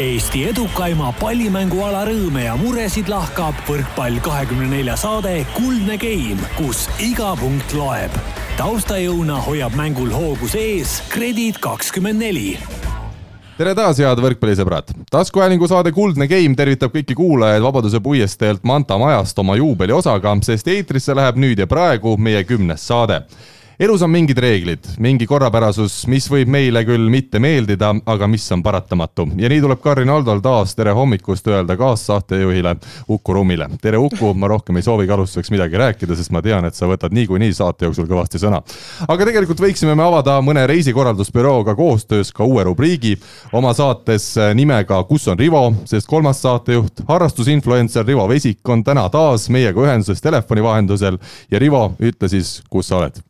Eesti edukaima pallimänguala rõõme ja muresid lahkab võrkpall kahekümne nelja saade Kuldne Game, kus iga punkt loeb. taustajõuna hoiab mängul hoogus ees Kredit kakskümmend neli tere taas, head võrkpallisõbrad! taskuhäälingu saade Kuldne Game tervitab kõiki kuulajaid Vabaduse puiesteelt Manta majast oma juubeliosaga, sest eetrisse läheb nüüd ja praegu meie kümnes saade elus on mingid reeglid, mingi korrapärasus, mis võib meile küll mitte meeldida, aga mis on paratamatu. ja nii tuleb Karin Aldol taas tere hommikust öelda kaassaatejuhile Uku Rummile. tere, Uku, ma rohkem ei soovigi alustuseks midagi rääkida, sest ma tean, et sa võtad niikuinii saate jooksul kõvasti sõna. aga tegelikult võiksime me avada mõne reisikorraldusbürooga koostöös ka uue rubriigi oma saates nimega Kus on Rivo, sest kolmas saatejuht, harrastusinfluencer Rivo Vesik on täna taas meiega ühenduses telefoni vahendusel ja Rivo, ütle siis, kus sa oled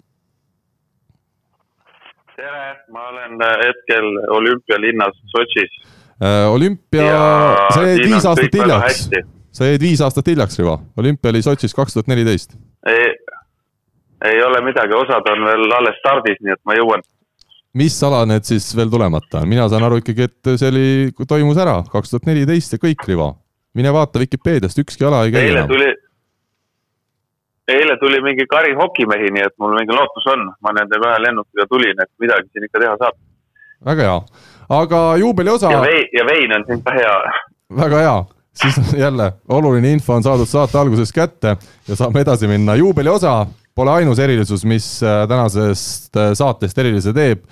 tere, ma olen äh, hetkel olümpialinnas Sotšis. Äh, olümpia, sa jäid viis aastat hiljaks. sa jäid viis aastat hiljaks, Rivo. olümpia oli Sotšis kaks tuhat neliteist. ei, ei ole midagi, osad on veel alles stardis, nii et ma jõuan. mis ala need siis veel tulemata on? mina saan aru ikkagi, et see oli, toimus ära kaks tuhat neliteist ja kõik, Rivo. mine vaata Vikipeediast, ükski ala ei käi eile enam. tuli eile tuli mingi kari hokimehi, nii et mul mingi lootus on, ma nendega ühe lennukiga tulin, et midagi siin ikka teha saab. väga hea, aga juubeli osa. ja vein, ja vein on siin ka hea. väga hea, siis jälle oluline info on saadud saate alguses kätte ja saame edasi minna. juubeli osa pole ainus erilisus, mis äh, tänasest äh, saatest erilise teeb.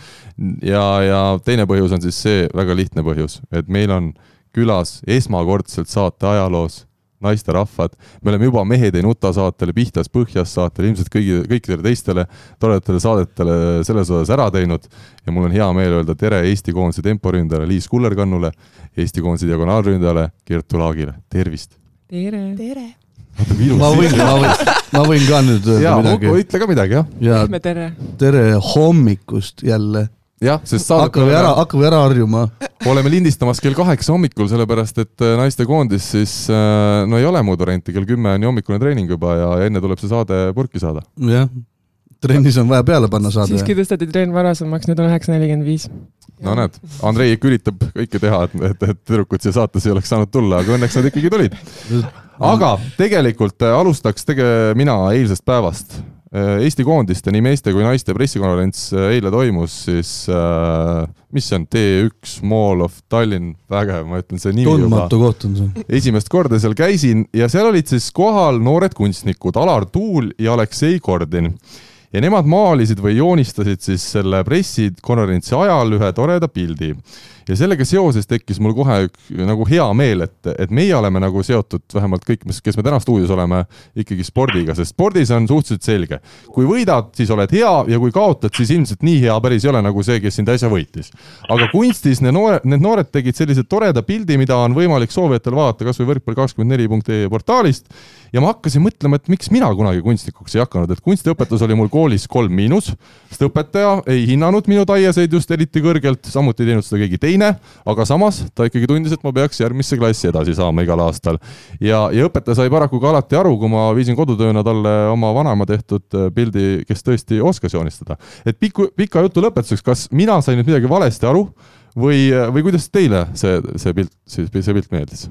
ja, ja teine põhjus on siis see väga lihtne põhjus, et meil on külas esmakordselt saate ajaloos naisterahvad, me oleme juba Mehed ei nuta saatele, Pihtas põhjas saatele, ilmselt kõigi, kõikidele teistele toredatele saadetele selles osas ära teinud ja mul on hea meel öelda tere Eesti koondise temporündajale Liis Kullerkannule, Eesti koondise diagonaalründajale Kertu Laagile, tervist! tere! tere! ma võin, ma võin, ma võin ka nüüd öelda ja, midagi. ütle ka midagi, jah. ja tere! tere hommikust jälle jah, sest saadet hakkame ära, hakkame ära harjuma. oleme lindistamas kell kaheksa hommikul, sellepärast et äh, naistekoondis siis äh, no ei ole muud varianti, kell kümme on ju hommikune treening juba ja enne tuleb see saade purki saada. jah, trennis on vaja peale panna saade. siiski tõsteti trenn varasemaks, nüüd on üheksa nelikümmend viis. no näed, Andrei ikka üritab kõike teha, et, et, et tüdrukud siia saatesse ei oleks saanud tulla, aga õnneks nad ikkagi tulid. aga tegelikult äh, alustaks tege-, mina eilsest päevast Eesti koondiste, nii meeste kui naiste pressikonverents äh, eile toimus, siis äh, mis see on, T1 Mall of Tallinn, vägev, ma ütlen, see nimi tundmatu koht on see. esimest korda seal käisin ja seal olid siis kohal noored kunstnikud Alar Tuul ja Aleksei Kordin. ja nemad maalisid või joonistasid siis selle pressikonverentsi ajal ühe toreda pildi ja sellega seoses tekkis mul kohe nagu hea meel, et, et meie oleme nagu seotud, vähemalt kõik, kes me täna stuudios oleme, ikkagi spordiga, sest spordis on suhteliselt selge. kui võidad, siis oled hea ja kui kaotad, siis ilmselt nii hea päris ei ole nagu see, kes sind äsja võitis. aga kunstis need noored, need noored tegid sellise toreda pildi, mida on võimalik soovijatel vaadata kas või võrkpall24.ee portaalist ja ma hakkasin mõtlema, et miks mina kunagi kunstnikuks ei hakanud, et kunstiõpetus oli mul koolis kolm miinus, sest õpetaja ei hinnanud minu taieseid just eriti kõrgelt, samuti ei teinud seda keegi teine teine, aga samas ta ikkagi tundis, et ma peaks järgmisse klassi edasi saama igal aastal. ja, ja õpetaja sai paraku ka alati aru, kui ma viisin kodutööna talle oma vanaema tehtud äh, pildi, kes tõesti oskas joonistada. et piku, pika jutu lõpetuseks, kas mina sain nüüd midagi valesti aru või, või kuidas teile see, see pilt, see, see pilt meeldis?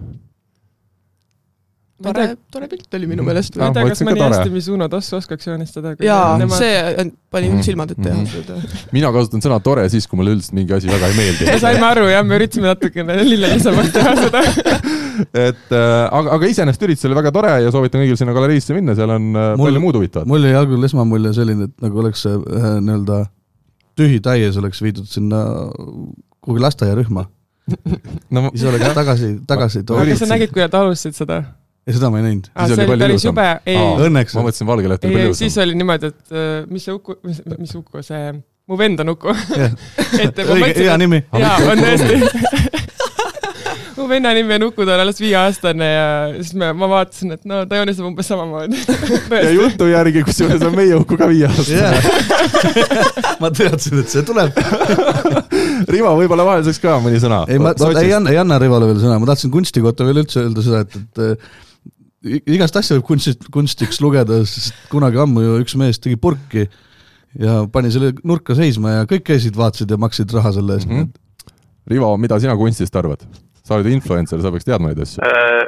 Tore, tore pilt oli minu meelest. ma ei tea, kas mõni hästi Mizuno tossu oskaks joonistada. jaa nemad..., see pani mm -hmm. silmad ette jah mm -hmm.. mina kasutan sõna tore siis, kui mulle üldiselt mingi asi väga ei meeldi. me saime aru jah, me üritasime natukene lillelisemalt teha seda et äh, aga, aga iseenesest üritus oli väga tore ja soovitan kõigil sinna galeriisse minna, seal on äh, mul, palju muud huvitavat. mul jäi algul esmamulje selline, et nagu oleks see äh, nii-öelda tühi täies oleks viidud sinna kuhugi lasteaiarühma no siis oleks tagasi, tagasi toodud. aga sa nägid, kui nad alustasid seda? Ja seda ma ei näinud. see oli päris jube, ei. Õnneks. ma mõtlesin Valge Leht oli palju jõudsam. siis oli niimoodi, et äh, mis see Uku, mis, mis Uku, see, mu vend on Uku õige, hea nimi. jaa, on tõesti mu venna nimi on Uku, ta on alles viieaastane ja siis me, ma vaatasin, et no ta joonistab umbes samamoodi ja jutu järgi, kusjuures on meie Uku ka viieaastane yeah. ma teadsin, et see tuleb Rivo, võib-olla vahelduseks ka mõni sõna. ei, ma, ma ei anna, ei anna Rivole veel sõna, ma tahtsin kunsti kohta veel üldse öelda seda, et, et igast asja võib kunstist, kunstiks lugeda, sest kunagi ammu ju üks mees tegi purki ja pani selle nurka seisma ja kõik käisid, vaatasid ja maksid raha selle eest mm. -hmm. Rivo, mida sina kunstist arvad? sa oled influencer, sa peaks teadma neid asju. Äh,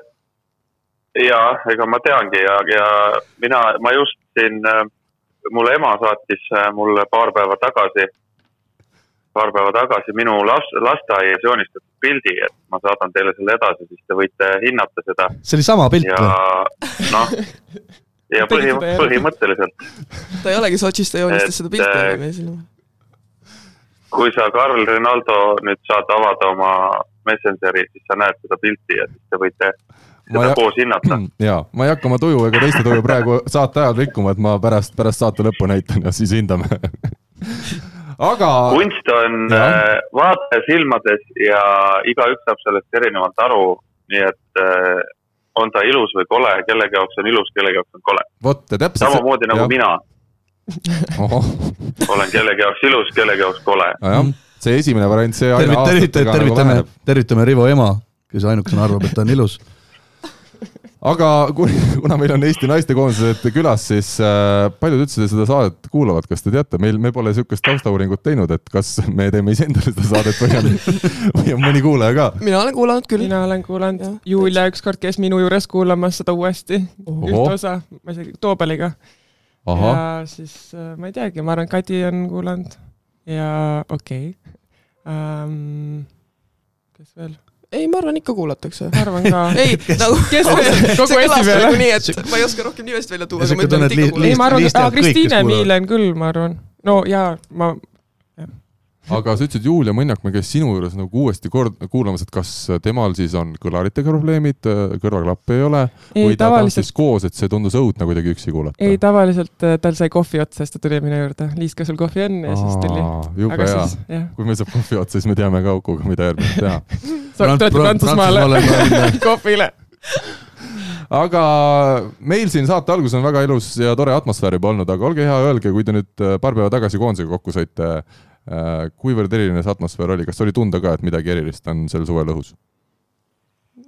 ja ega ma teangi ja, ja mina, ma just siin, mulle ema saatis äh, mulle paar päeva tagasi, paar päeva tagasi minu las-, lasteaias joonistatud pildi, et ma saadan teile selle edasi, siis te võite hinnata seda see oli sama pilt ja või? noh, ja põhi põhimõtteliselt, ta ei olegi Sotšist, ta joonistas seda pilti äh, meil siin. kui sa Carl Rinaldo nüüd saad avada oma Messengeri, siis sa näed seda pilti ja siis te võite Ma seda ja- koos hinnata. ja ma ei hakka oma tuju ega teiste tuju praegu saate ajal rikkuma, et ma pärast, pärast saate lõppu näitan ja siis hindame. aga kunst on Jah. äh, vaataja silmades ja igaüks saab sellest erinevalt aru, nii et äh, on ta ilus või kole, kellegi jaoks on ilus, kellegi jaoks on kole. vot ja täpselt. samamoodi nagu jah. mina olen kellegi jaoks ilus, kellegi jaoks kole. jah, see esimene variant, see aina tervitame, aastatega nagu tervitame tervitame Rivo ema, kes ainukesena arvab, et ta on ilus. Aga kui, kuna meil on Eesti naistekoondised külas, siis äh, paljud üldse seda saadet kuulavad, kas te teate, meil, me pole niisugust taustauuringut teinud, et kas me teeme iseendale seda saadet või on, või on mõni kuulaja ka? mina olen kuulanud küll. mina olen kuulanud Julia ükskord käis minu juures kuulamas seda uuesti, ühte osa, ma isegi Toobaliga. ja siis äh, ma ei teagi, ma arvan, Kadi on kuulanud ja okei okay. um,. kes veel? ei, ma arvan ikka kuulatakse. ma arvan ka. ei, nagu Kes veel? Kogu Eesti peale? nagu nii, et ma ei oska rohkem nimest välja tuua, aga ma ütlen, et ikka kuulatakse. ei, ma arvan, et Kristiine. Miilen küll, ma arvan. no jaa, ma, aga sa ütlesid, Julia Mõnjakmäe käis sinu juures nagu uuesti kord kuulamas, et kas temal siis on kõlaritega probleemid, kõrvaklappe ei ole ei või ta tavaliselt, tahtis koos, et see tundus õudne kuidagi üksi kuulata? ei tavaliselt äh, tal sai kohvi otsa, siis ta tuli minu juurde. Liis, kas sul kohvi on? ja siis tuli. jube hea kui meil saab kohvi otsa, siis me teame ka Ukuga, mida järgmist teha. sa tuled Prantsusmaale kohvile. aga meil siin saate alguses on väga ilus ja tore atmosfäär juba olnud, aga olge hea, öelge, kui te nüüd äh, paar päeva tagasi koondisega kokku saite, kuivõrd eriline see atmosfäär oli, kas oli tunda ka, et midagi erilist on sel suvel õhus?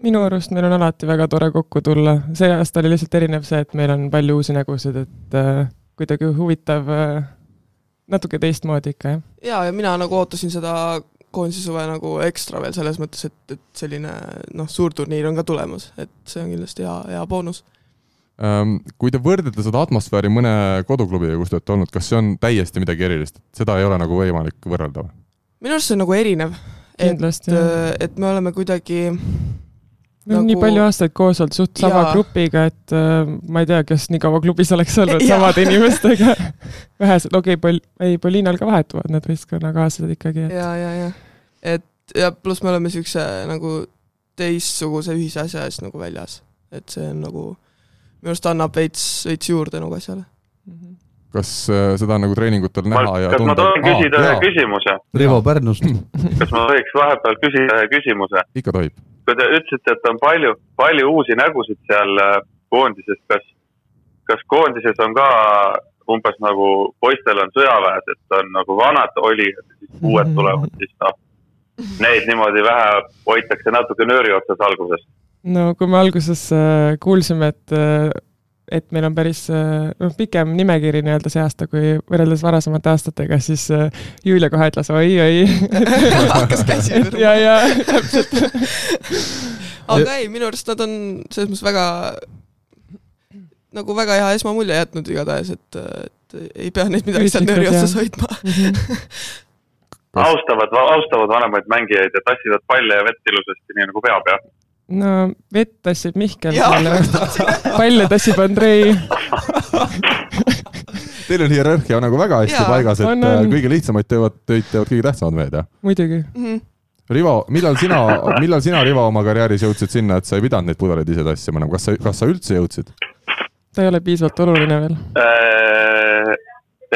minu arust meil on alati väga tore kokku tulla, see aasta oli lihtsalt erinev see, et meil on palju uusi nägusid, et äh, kuidagi huvitav äh,, natuke teistmoodi ikka, jah. ja, ja mina nagu ootasin seda koondise suve nagu ekstra veel selles mõttes, et, et selline noh, suurturniir on ka tulemas, et see on kindlasti hea, hea boonus. Ähm, kui te võrdlete seda atmosfääri mõne koduklubiga, kus te olete olnud, kas see on täiesti midagi erilist, seda ei ole nagu võimalik võrrelda või? minu arust see on nagu erinev, et, jah. et me oleme kuidagi me oleme nii nagu- palju aastaid koos olnud suht sama Jaa. grupiga, et äh, ma ei tea, kes nii kaua klubis oleks olnud Jaa. samade inimestega. vähesed, okei okay,, Pol-, ei Polinal ka vahetuvad need võistkonnakaaslased ikkagi, et ja, ja, ja et ja pluss me oleme siukse nagu teistsuguse ühise asja eest nagu väljas, et see on nagu minu arust annab veits, veits juurde nagu asjale. Mhm. kas äh, seda on nagu treeningutel ma näha, ja kas ma tohin küsida ühe küsimuse? Rivo Pärnust. kas ma tohiks vahepeal küsida ühe küsimuse? ikka tohib. kui te ütlesite, et on palju, palju uusi nägusid seal äh, koondises, kas, kas koondises on ka umbes nagu poistel on sõjaväes, et on nagu vanad olijad ja siis uued tulevad, siis noh, neid niimoodi vähe hoitakse natuke nööri otsas alguses. No kui me alguses äh, kuulsime, et äh, et meil on päris äh, noh, pikem nimekiri nii-öelda see aasta kui võrreldes varasemate aastatega, siis Julia kohe ütles oi-oi. hakkas käsi ja, pöörama. ja täpselt. aga ei, minu arust nad on selles mõttes väga nagu väga hea esmamulje jätnud igatahes, et, et ei pea neid midagi seal nööri otsas hoidma. austavad, austavad vanemaid mängijaid ja tassivad palle ja vett ilusasti, nii nagu peab ja. No vett tassib Mihkel palle tassib Andrei. Teil on hierarhia nagu väga hästi Jaa, paigas, et on, äh, on. kõige lihtsamaid teevad, töid teevad kõige tähtsamad mehed, jah? muidugi. Mhm. Rivo, millal sina, millal sina, Rivo, oma karjääris jõudsid sinna, et sa ei pidanud neid pudeleid ise tassima enam, kas sa, kas sa üldse jõudsid? ta ei ole piisavalt oluline veel. Äh,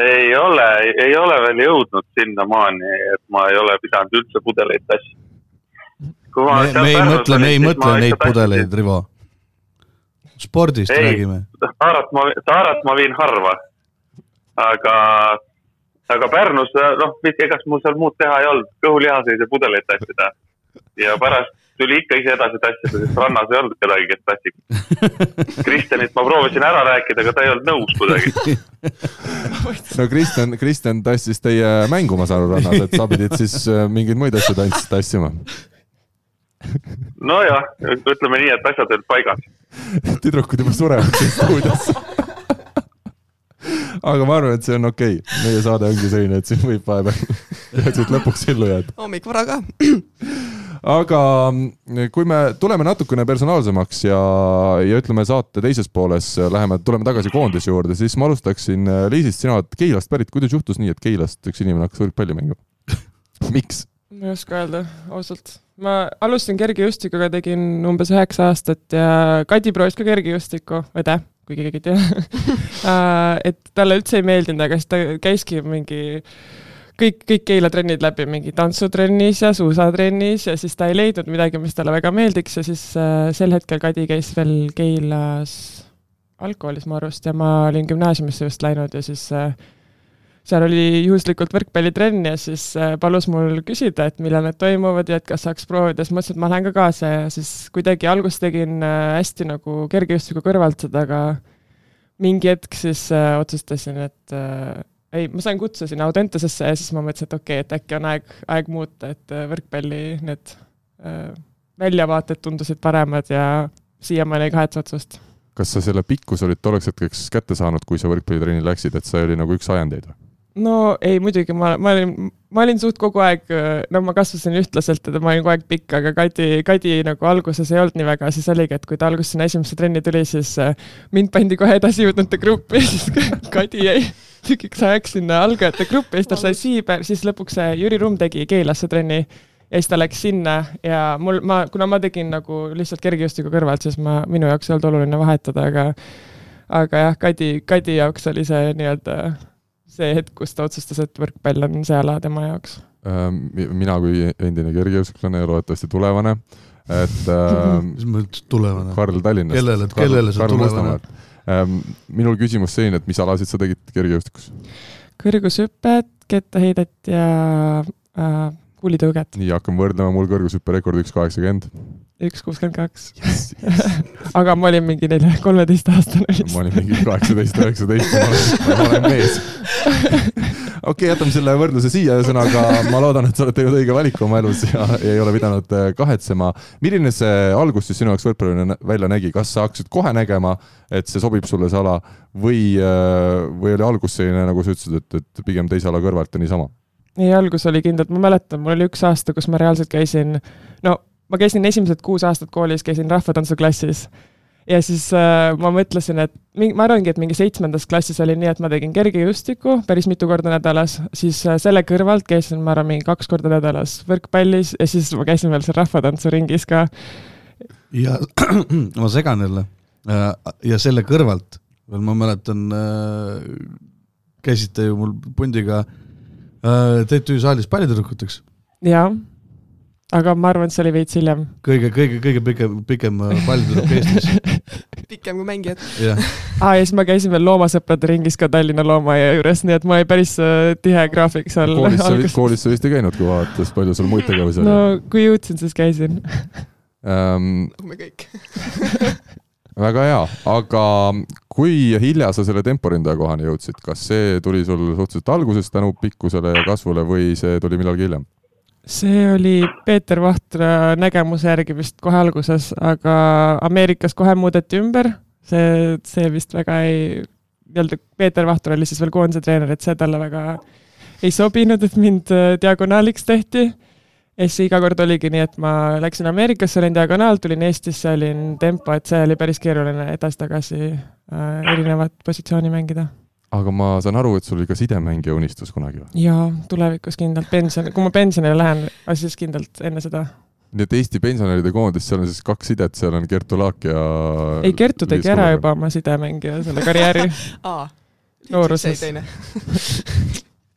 ei ole, ei ole veel jõudnud sinnamaani, et ma ei ole pidanud üldse pudeleid tassima. me, me ei mõtle, me ei mõtle neid pudeleid, Rivo. spordist Ei. räägime. taarat ma, taarat ma viin harva. aga, aga Pärnus, noh, ega mul seal muud teha ei olnud, kõhulihaseid ja pudeleid tassida. ja pärast tuli ikka ise edasi tassida, sest rannas ei olnud kedagi, kes tassib. Kristjanit ma proovisin ära rääkida, aga ta ei olnud nõus kuidagi. no Kristjan, Kristjan tassis teie mängu, ma saan aru, rannas, et sa pidid siis äh, mingeid muid asju tassima. nojah, ütleme nii, et asjad olid paigas. tüdrukud juba surevad siin stuudios. aga ma arvan, et see on okei okay., meie saade ongi selline, et siin võib vahepeal siit lõpuks ellu jääda. hommik vara ka. aga mm, kui me tuleme natukene personaalsemaks ja, ja ütleme saate teises pooles läheme, tuleme tagasi koondise juurde, siis ma alustaksin Liisist, sina oled Keilast pärit, kuidas juhtus nii, et Keilast üks inimene hakkas võrkpalli mängima? miks? Ma ei oska öelda, ausalt. ma alustasin kergejõustikuga, tegin umbes üheksa aastat ja Kadi proovis ka kergejõustikku, õde, kui keegi ei tea. et talle üldse ei meeldinud, aga siis ta käiski mingi kõik, kõik Keila trennid läbi, mingi tantsutrennis ja suusatrennis ja siis ta ei leidnud midagi, mis talle väga meeldiks ja siis äh, sel hetkel Kadi käis veel Keilas algkoolis mu arust ja ma olin gümnaasiumisse just läinud ja siis äh, seal oli juhuslikult võrkpallitrenn ja siis äh, palus mul küsida, et millal need toimuvad ja et kas saaks proovida, siis mõtlesin, et ma lähen ka kaasa ja siis kuidagi alguses tegin äh, hästi nagu kergejõustiku kõrvalt seda, aga mingi hetk siis äh, otsustasin, et äh, ei, ma sain kutse sinna Audentesesse ja siis ma mõtlesin, et okei okay,, et äkki on aeg, aeg muuta, et äh, võrkpalli need äh, väljavaated tundusid paremad ja siiamaani ei kahetse otsust. kas sa selle pikkuse olid tolleks hetkeks kätte saanud, kui sa võrkpallitrenni läksid, et see oli nagu üks ajendeid või? No ei, muidugi ma, ma olin, ma olin suht kogu aeg, no ma kasvasin ühtlaselt, et ma olin kogu aeg pikk, aga Kadi, Kadi nagu alguses ei olnud nii väga, siis oligi, et kui ta alguses sinna esimesse trenni tuli, siis äh, mind pandi kohe edasijõudnute gruppi, siis Kadi jäi tükiks ajaks sinna algajate gruppi siis tal sai siiber, siis lõpuks see Jüri Rumm tegi Keelasse trenni ja siis ta läks sinna ja mul, ma, kuna ma tegin nagu lihtsalt kergejõustiku kõrvalt, siis ma, minu jaoks ei olnud oluline vahetada, aga aga jah, Kadi, Kadi jaoks oli see nii-öelda see hetk, kus ta otsustas, et võrkpall on see ala tema jaoks. Ähm, mina kui endine kergejõustiklane ja loodetavasti tulevane, et ähm, mis mõttes tulevane? Karl Tallinnast. Kellele- kellele see tulevane?? minul küsimus selline, et mis alasid sa tegid kergejõustikus? kõrgushüpet, kettaheidet ja äh, kuulitõuget, nii, hakkame võrdlema, mul kõrgushüppe rekord üks kaheksakümmend. Üks kuuskümmend kaks. aga ma olin mingi nelja, kolmeteistaastane vist ma olin mingi kaheksateist, üheksateist, ma olen, mees. okei jätame selle võrdluse siia, ühesõnaga ma loodan, et sa oled teinud õige valiku oma elus ja, ja ei ole pidanud äh, kahetsema. milline see algus siis sinu jaoks võrkpallina välja nägi, kas sa hakkasid kohe nägema, et see sobib sulle see ala või, või oli algus selline, nagu sa ütlesid, et, et pigem teise ala kõrvalt ja niisama? ei, algus oli kindlalt, ma mäletan, mul oli üks aasta, kus ma reaalselt käisin, no ma käisin esimesed kuus aastat koolis, käisin rahvatantsuklassis. ja siis äh, ma mõtlesin, et mingi, ma arvangi, et mingi seitsmendas klassis oli nii, et ma tegin kergejõustikku päris mitu korda nädalas, siis äh, selle kõrvalt käisin, ma arvan, mingi kaks korda nädalas võrkpallis ja siis ma käisin veel seal rahvatantsuringis ka. ja ma segan jälle. ja selle kõrvalt veel ma mäletan, käisite ju mul pundiga äh, TTÜ saalis pallitüdrukuteks. jaa, aga ma arvan, et see oli veits hiljem. kõige, kõige, kõige pikem, pikem äh, pallitüdruk Eestis, pikem kui mängijad. jah. aa, ja siis ma käisin veel loomasõprade ringis ka Tallinna Loomaaia juures, nii et ma olin päris äh, tihe graafik seal koolis sa, koolis sa vist ei käinud, kui vaadates, palju sul muid tegevusi oli no kui jõudsin, siis käisin. ähm,? nagu me kõik. väga hea, aga kui hilja sa selle temporindaja kohani jõudsid, kas see tuli sul suhteliselt alguses tänu pikkusele ja kasvule või see tuli millalgi hiljem? See oli Peeter Vahtra nägemuse järgi vist kohe alguses, aga Ameerikas kohe muudeti ümber. see, see vist väga ei, nii-öelda Peeter Vahtra oli siis veel koondise treener, et see talle väga ei sobinud, et mind äh, diagonaaliks tehti. ja siis iga kord oligi nii, et ma läksin Ameerikasse, olin diagonaal, tulin Eestisse, olin tempo, et see oli päris keeruline edasi-tagasi äh, erinevat positsiooni mängida aga ma saan aru, et sul oli ka sidemängija unistus kunagi või? jaa, tulevikus kindlalt pension, kui ma pensionile lähen, siis kindlalt enne seda. nii et Eesti pensionäride koondis, seal on siis kaks sidet, seal on Kertu Laak ja ei, Kertu tegi ära juba oma sidemängija selle karjääri. aa. Nooruses. teine.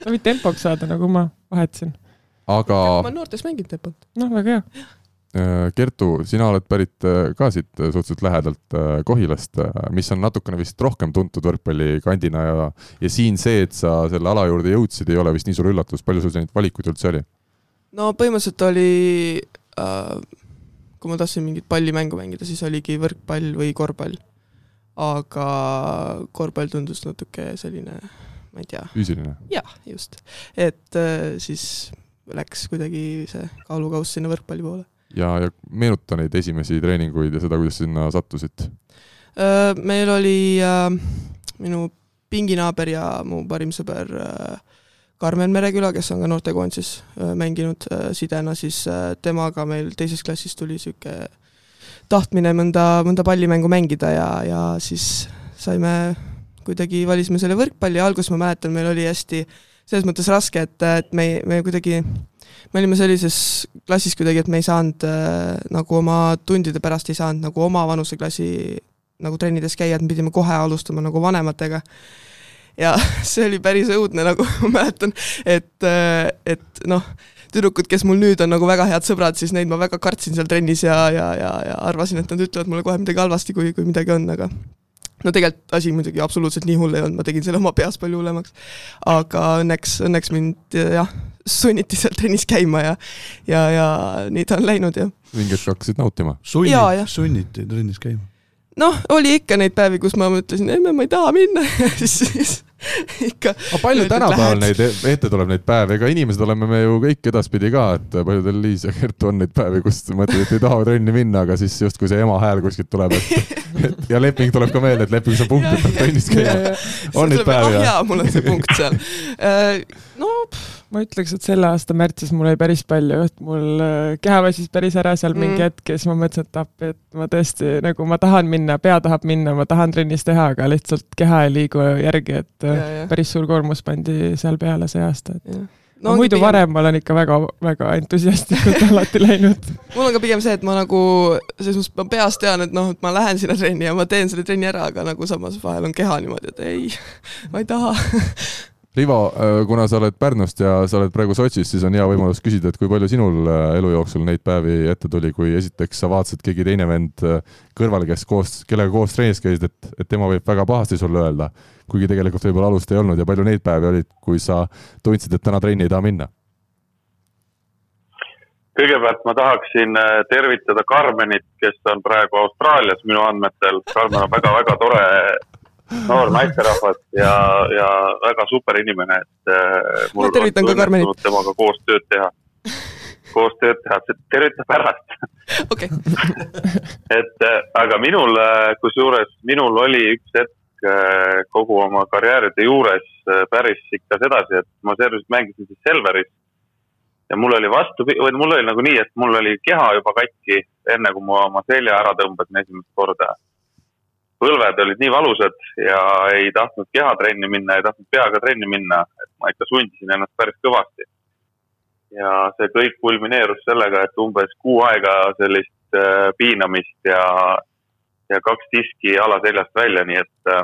sa võid tempoks saada, nagu ma vahetasin. aga ma olen noortes mänginud tempot. noh, väga hea. Äh, Kertu, sina oled pärit äh, ka siit äh, suhteliselt lähedalt äh, Kohilast, mis on natukene vist rohkem tuntud võrkpallikandina ja ja siin see, et sa selle ala juurde jõudsid, ei ole vist nii suur üllatus, palju sul neid valikuid üldse oli? no põhimõtteliselt oli äh,, kui ma tahtsin mingit pallimängu mängida, siis oligi võrkpall või korvpall. aga korvpall tundus natuke selline, ma ei tea, füüsiline? jah, just, et äh, siis läks kuidagi see kaalukauss sinna võrkpalli poole. Ja, ja meenuta neid esimesi treeninguid ja seda, kuidas sinna sattusid. Äh, meil oli äh, minu pinginaaber ja mu parim sõber äh, Karmen Mereküla, kes on ka noortekoondises äh, mänginud äh, sidena, siis äh, temaga meil teises klassis tuli niisugune tahtmine mõnda, mõnda pallimängu mängida ja, ja siis saime, kuidagi valisime selle võrkpalli, alguses ma mäletan, meil oli hästi selles mõttes raske, et, et me, me kuidagi, me olime sellises klassis kuidagi, et me ei saanud äh, nagu oma tundide pärast ei saanud nagu oma vanuseklassi nagu trennides käia, et me pidime kohe alustama nagu vanematega. Ja see oli päris õudne, nagu ma mäletan, et, et noh, tüdrukud, kes mul nüüd on nagu väga head sõbrad, siis neid ma väga kartsin seal trennis ja, ja, ja, ja arvasin, et nad ütlevad mulle kohe midagi halvasti, kui, kui midagi on, aga no tegelikult asi muidugi absoluutselt nii hull ei olnud, ma tegin selle oma peas palju hullemaks. aga õnneks, õnneks mind jah, sunniti seal trennis käima ja, ja, ja nii ta on läinud ja. mingi hetk hakkasid nautima? sunniti, sunniti trennis käima noh, oli ikka neid päevi, kus ma mõtlesin, emme, ma ei taha minna ja siis, siis ikka. aga palju tänapäeval neid e-, ette tuleb neid päevi, ega inimesed oleme me ju kõik edaspidi ka, et paljudel Liis ja Kertu on neid päevi, kus mõtled, et ei taha trenni minna, aga siis justkui see ema hääl kuskilt tuleb, et, et ja leping tuleb ka meelde, et lepingus on punkt, et peab trennis käima. on neid päevi? ah jaa, mul on see punkt seal. Äh, no pff ma ütleks, et selle aasta märtsis mul oli päris palju, et mul äh, keha väsis päris ära seal mingi mm. hetk ja siis ma mõtlesin, et appi, et ma tõesti nagu ma tahan minna, pea tahab minna, ma tahan trennis teha, aga lihtsalt keha ei liigu järgi, et ja, ja. päris suur koormus pandi seal peale see aasta, et ja. No, muidu pigem... varem ma olen ikka väga-väga entusiastlikult alati läinud. mul on ka pigem see, et ma nagu, selles mõttes ma peas tean, et noh, et ma lähen sinna trenni ja ma teen selle trenni ära, aga nagu samas vahel on keha niimoodi, et ei, ma ei taha Rivo, kuna sa oled Pärnust ja sa oled praegu Sotšis, siis on hea võimalus küsida, et kui palju sinul äh, elu jooksul neid päevi ette tuli, kui esiteks sa vaatasid keegi teine vend äh, kõrval, kes koos, kellega koos trennis käisid, et, et tema võib väga pahasti sulle öelda, kuigi tegelikult võib-olla alust ei olnud ja palju neid päevi olid, kui sa tundsid, et täna trenni ei taha minna? kõigepealt ma tahaksin tervitada Karmenit, kes on praegu Austraalias minu andmetel. Karmen on väga-väga tore noor naisterahvas ja, ja väga super inimene, et äh, mul ka Karmenit. temaga koos tööd teha, koos tööd teha, tervita pärast. okei. et äh, aga minul, äh, kusjuures minul oli üks hetk kogu oma karjääride juures päris ikka sedasi, et ma servis mängisin siis Selveris ja mul oli vastu, või mul oli nagu nii, et mul oli keha juba katki, enne kui ma oma selja ära tõmbasin esimest korda põlved olid nii valusad ja ei tahtnud kehatrenni minna, ei tahtnud peaga trenni minna, et ma ikka sundisin ennast päris kõvasti. ja see kõik kulmineerus sellega, et umbes kuu aega sellist äh, piinamist ja, ja kaks diski alaseljast välja, nii et, äh,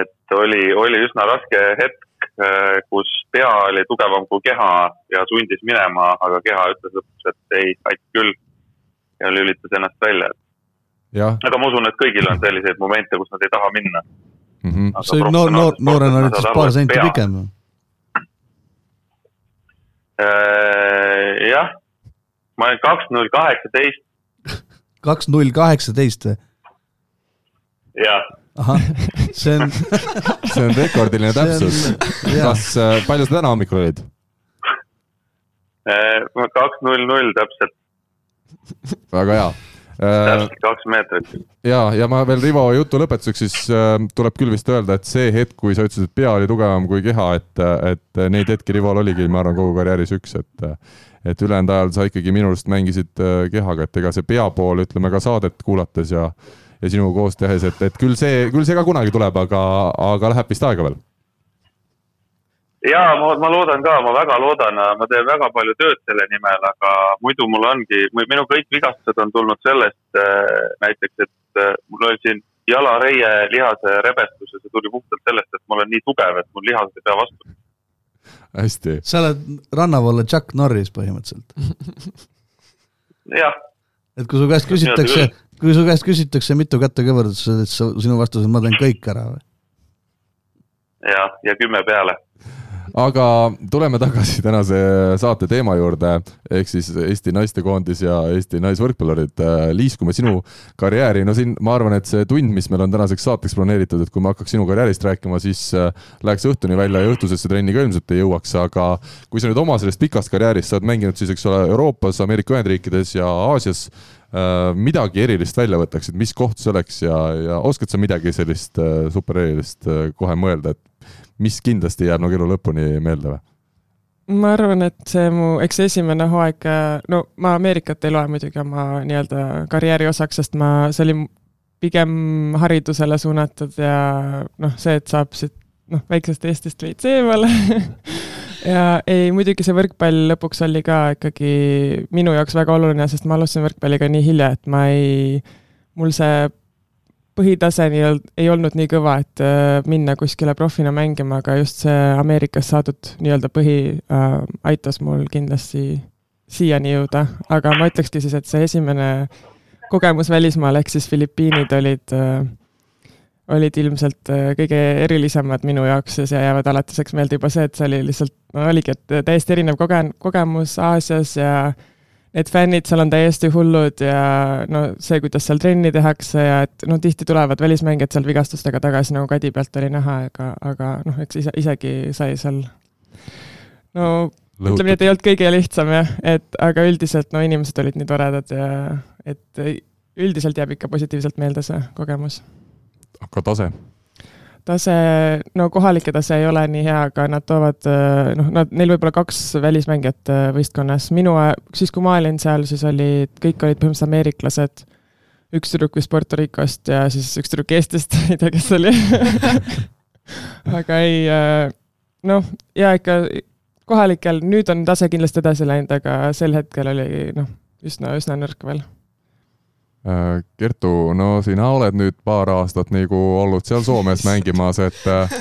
et oli, oli üsna raske hetk, äh, kus pea oli tugevam kui keha ja sundis minema, aga keha ütles lõpuks, et ei, aitab küll ja lülitas ennast välja, aga ma usun, et kõigil on selliseid momente, kus nad ei taha minna mm. -hmm. see noor, noor, noorena oli siis paar senti pikem. Äh, jah, ma olen kaks null kaheksateist. Kaks null kaheksateist või? jah. ahah, see on see on rekordiline täpsus. kas, äh, palju sa täna hommikul olid? Äh, kaks null null täpselt. väga hea täpselt kaks meetrit. ja, ja ma veel Rivo jutu lõpetuseks siis äh, tuleb küll vist öelda, et see hetk, kui sa ütlesid, et pea oli tugevam kui keha, et, et neid hetki Rivol oligi, ma arvan, kogu karjääris üks, et et ülejäänud ajal sa ikkagi minu arust mängisid äh, kehaga, et ega see pea pool, ütleme ka saadet kuulates ja ja sinuga koos tehes, et, et küll see, küll see ka kunagi tuleb, aga, aga läheb vist aega veel ja ma, ma loodan ka, ma väga loodan, ma teen väga palju tööd selle nimel, aga muidu mul ongi, minu kõik vigastused on tulnud sellest äh, näiteks, et äh, mul oli siin jalareie lihase rebestus ja see tuli puhtalt sellest, et ma olen nii tugev, et mul lihased ei pea vastu. Hästi. sa oled rannavalle Chuck Norris põhimõtteliselt jah. et kui su käest küsitakse, kui su käest küsitakse, mitu kätte kõverdad, siis sinu vastus on, ma teen kõik ära või? jah, ja kümme peale aga tuleme tagasi tänase saate teema juurde, ehk siis Eesti naistekoondis ja Eesti naisvõrkpallurid. liiskume sinu karjääri, no siin ma arvan, et see tund, mis meil on tänaseks saateks planeeritud, et kui ma hakkaks sinu karjäärist rääkima, siis äh, läheks õhtuni välja ja õhtusesse trenni ka ilmselt ei jõuaks, aga kui sa nüüd oma sellest pikast karjäärist, sa oled mänginud siis, eks ole, Euroopas, Ameerika Ühendriikides ja Aasias äh, midagi erilist välja võtaksid, mis koht see oleks? Ja, ja oskad sa midagi sellist äh, super erilist kohe mõelda, et mis kindlasti jääb nagu elu lõpuni meelde või? ma arvan, et see mu, eks esimene hooaeg, no ma Ameerikat ei loe muidugi oma nii-öelda karjääri osaks, sest ma, see oli pigem haridusele suunatud ja noh, see, et saab siit noh, väiksest Eestist veits eemale ja ei, muidugi see võrkpall lõpuks oli ka ikkagi minu jaoks väga oluline, sest ma alustasin võrkpalliga nii hilja, et ma ei, mul see põhitase nii-öelda ei olnud nii kõva, et äh, minna kuskile profina mängima, aga just see Ameerikas saadud nii-öelda põhi äh, aitas mul kindlasti siiani jõuda, aga ma ütlekski siis, et see esimene kogemus välismaal ehk siis Filipiinid olid äh,, olid ilmselt äh, kõige erilisemad minu jaoks ja see jäävad alatiseks meelde juba see, et see oli lihtsalt, no oligi, et täiesti erinev koge-, kogemus Aasias ja äh, et fännid seal on täiesti hullud ja no see, kuidas seal trenni tehakse ja et noh, tihti tulevad välismängijad seal vigastustega tagasi, nagu kadi pealt oli näha, aga, aga noh, eks ise, isegi sai seal no Lõhutud. ütleme nii, et ei olnud kõige lihtsam jah, et aga üldiselt no inimesed olid nii toredad ja et üldiselt jääb ikka positiivselt meelde see kogemus. aga tase? Tase, no kohalike tase ei ole nii hea, aga nad toovad, äh, noh, nad, neil võib olla kaks välismängijat äh, võistkonnas. minu, siis kui ma olin seal, siis olid, kõik olid põhimõtteliselt ameeriklased. üks tüdruk vist Puerto Ricost ja siis üks tüdruk Eestist ei tea, kes oli aga ei, äh, noh, ja ikka kohalikel, nüüd on tase kindlasti edasi läinud, aga sel hetkel oli noh, üsna, üsna nõrk veel Kertu, no sina oled nüüd paar aastat nagu olnud seal Soomes mängimas, et, äh,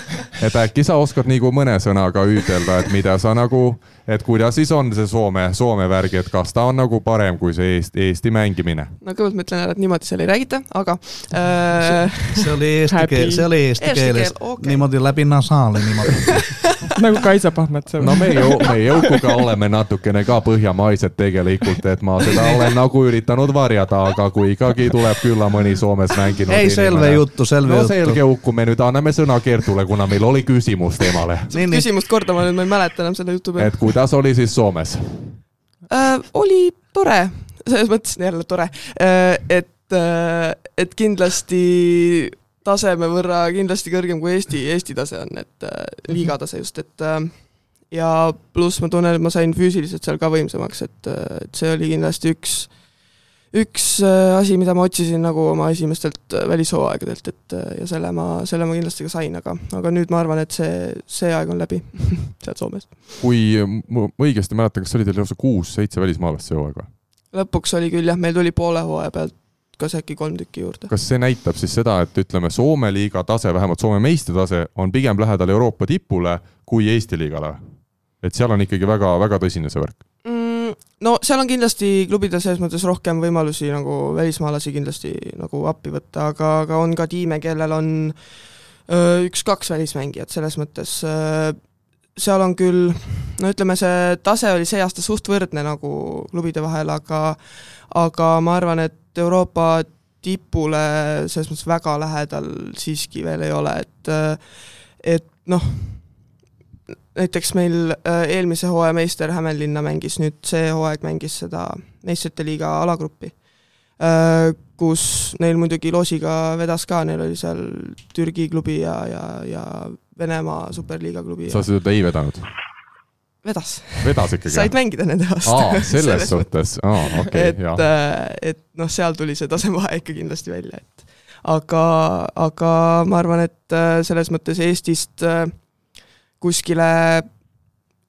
et äkki sa oskad nagu mõne sõnaga ütelda, et mida sa nagu, et kuidas siis on see Soome, Soome värgi, et kas ta on nagu parem kui see Eesti, Eesti mängimine? no kõigepealt ma ütlen ära, et niimoodi seal ei räägita, aga äh... see oli eesti keel, see oli eesti, eesti keeles keel, okay. niimoodi läbi nasaali niimoodi nagu Kaisa Pahmet. no me ju, me Jõukuga oleme natukene ka põhjamaised tegelikult, et ma seda olen nagu üritanud varjada, aga kui ikkagi tuleb külla mõni Soomes mänginud ei, selve juttu, selve no, juttu. no selge Uku, me nüüd anname sõna Kertule, kuna meil oli küsimus temale. küsimust kordama nüüd ma ei mäleta enam selle jutu peale. et kuidas oli siis Soomes äh,? oli tore, selles mõttes jälle tore äh,, et äh,, et kindlasti taseme võrra kindlasti kõrgem kui Eesti, Eesti tase on, et äh, liiga tase just, et äh, ja pluss ma tunnen, et ma sain füüsiliselt seal ka võimsamaks, et, äh, et see oli kindlasti üks äh, üks äh, asi, mida ma otsisin nagu oma esimestelt äh, välishooaegadelt, et äh, ja selle ma, selle ma kindlasti ka sain, aga, aga nüüd ma arvan, et see, see aeg on läbi sealt Soomest. kui ma õigesti mäletan, kas oli teil lausa kuus-seitse välismaalast see hooaeg või? lõpuks oli küll jah, meil tuli poole hooaja pealt kas äkki kolm tükki juurde. kas see näitab siis seda, et ütleme, Soome liiga tase, vähemalt Soome meistritase, on pigem lähedal Euroopa tipule kui Eesti liigale? et seal on ikkagi väga, väga tõsine see värk no seal on kindlasti klubidel selles mõttes rohkem võimalusi nagu välismaalasi kindlasti nagu appi võtta, aga, aga on ka tiime, kellel on üks-kaks välismängijat, selles mõttes seal on küll, no ütleme, see tase oli see aasta suht võrdne nagu klubide vahel, aga aga ma arvan, et Euroopa tipule selles mõttes väga lähedal siiski veel ei ole, et et noh, näiteks meil äh, eelmise hooaja meister Hämeenlinna mängis nüüd see hooaeg mängis seda meistrite liiga alagruppi, äh, kus neil muidugi loosiga vedas ka, neil oli seal Türgi klubi ja, ja, ja Venemaa superliiga klubi. sa seda ei vedanud? vedas. vedas ikkagi? said mängida nende vastu. selles, selles suhtes, aa okei okay,, jaa. et, äh, et noh, seal tuli see tasemevahe ikka kindlasti välja, et aga, aga ma arvan, et selles mõttes Eestist äh, kuskile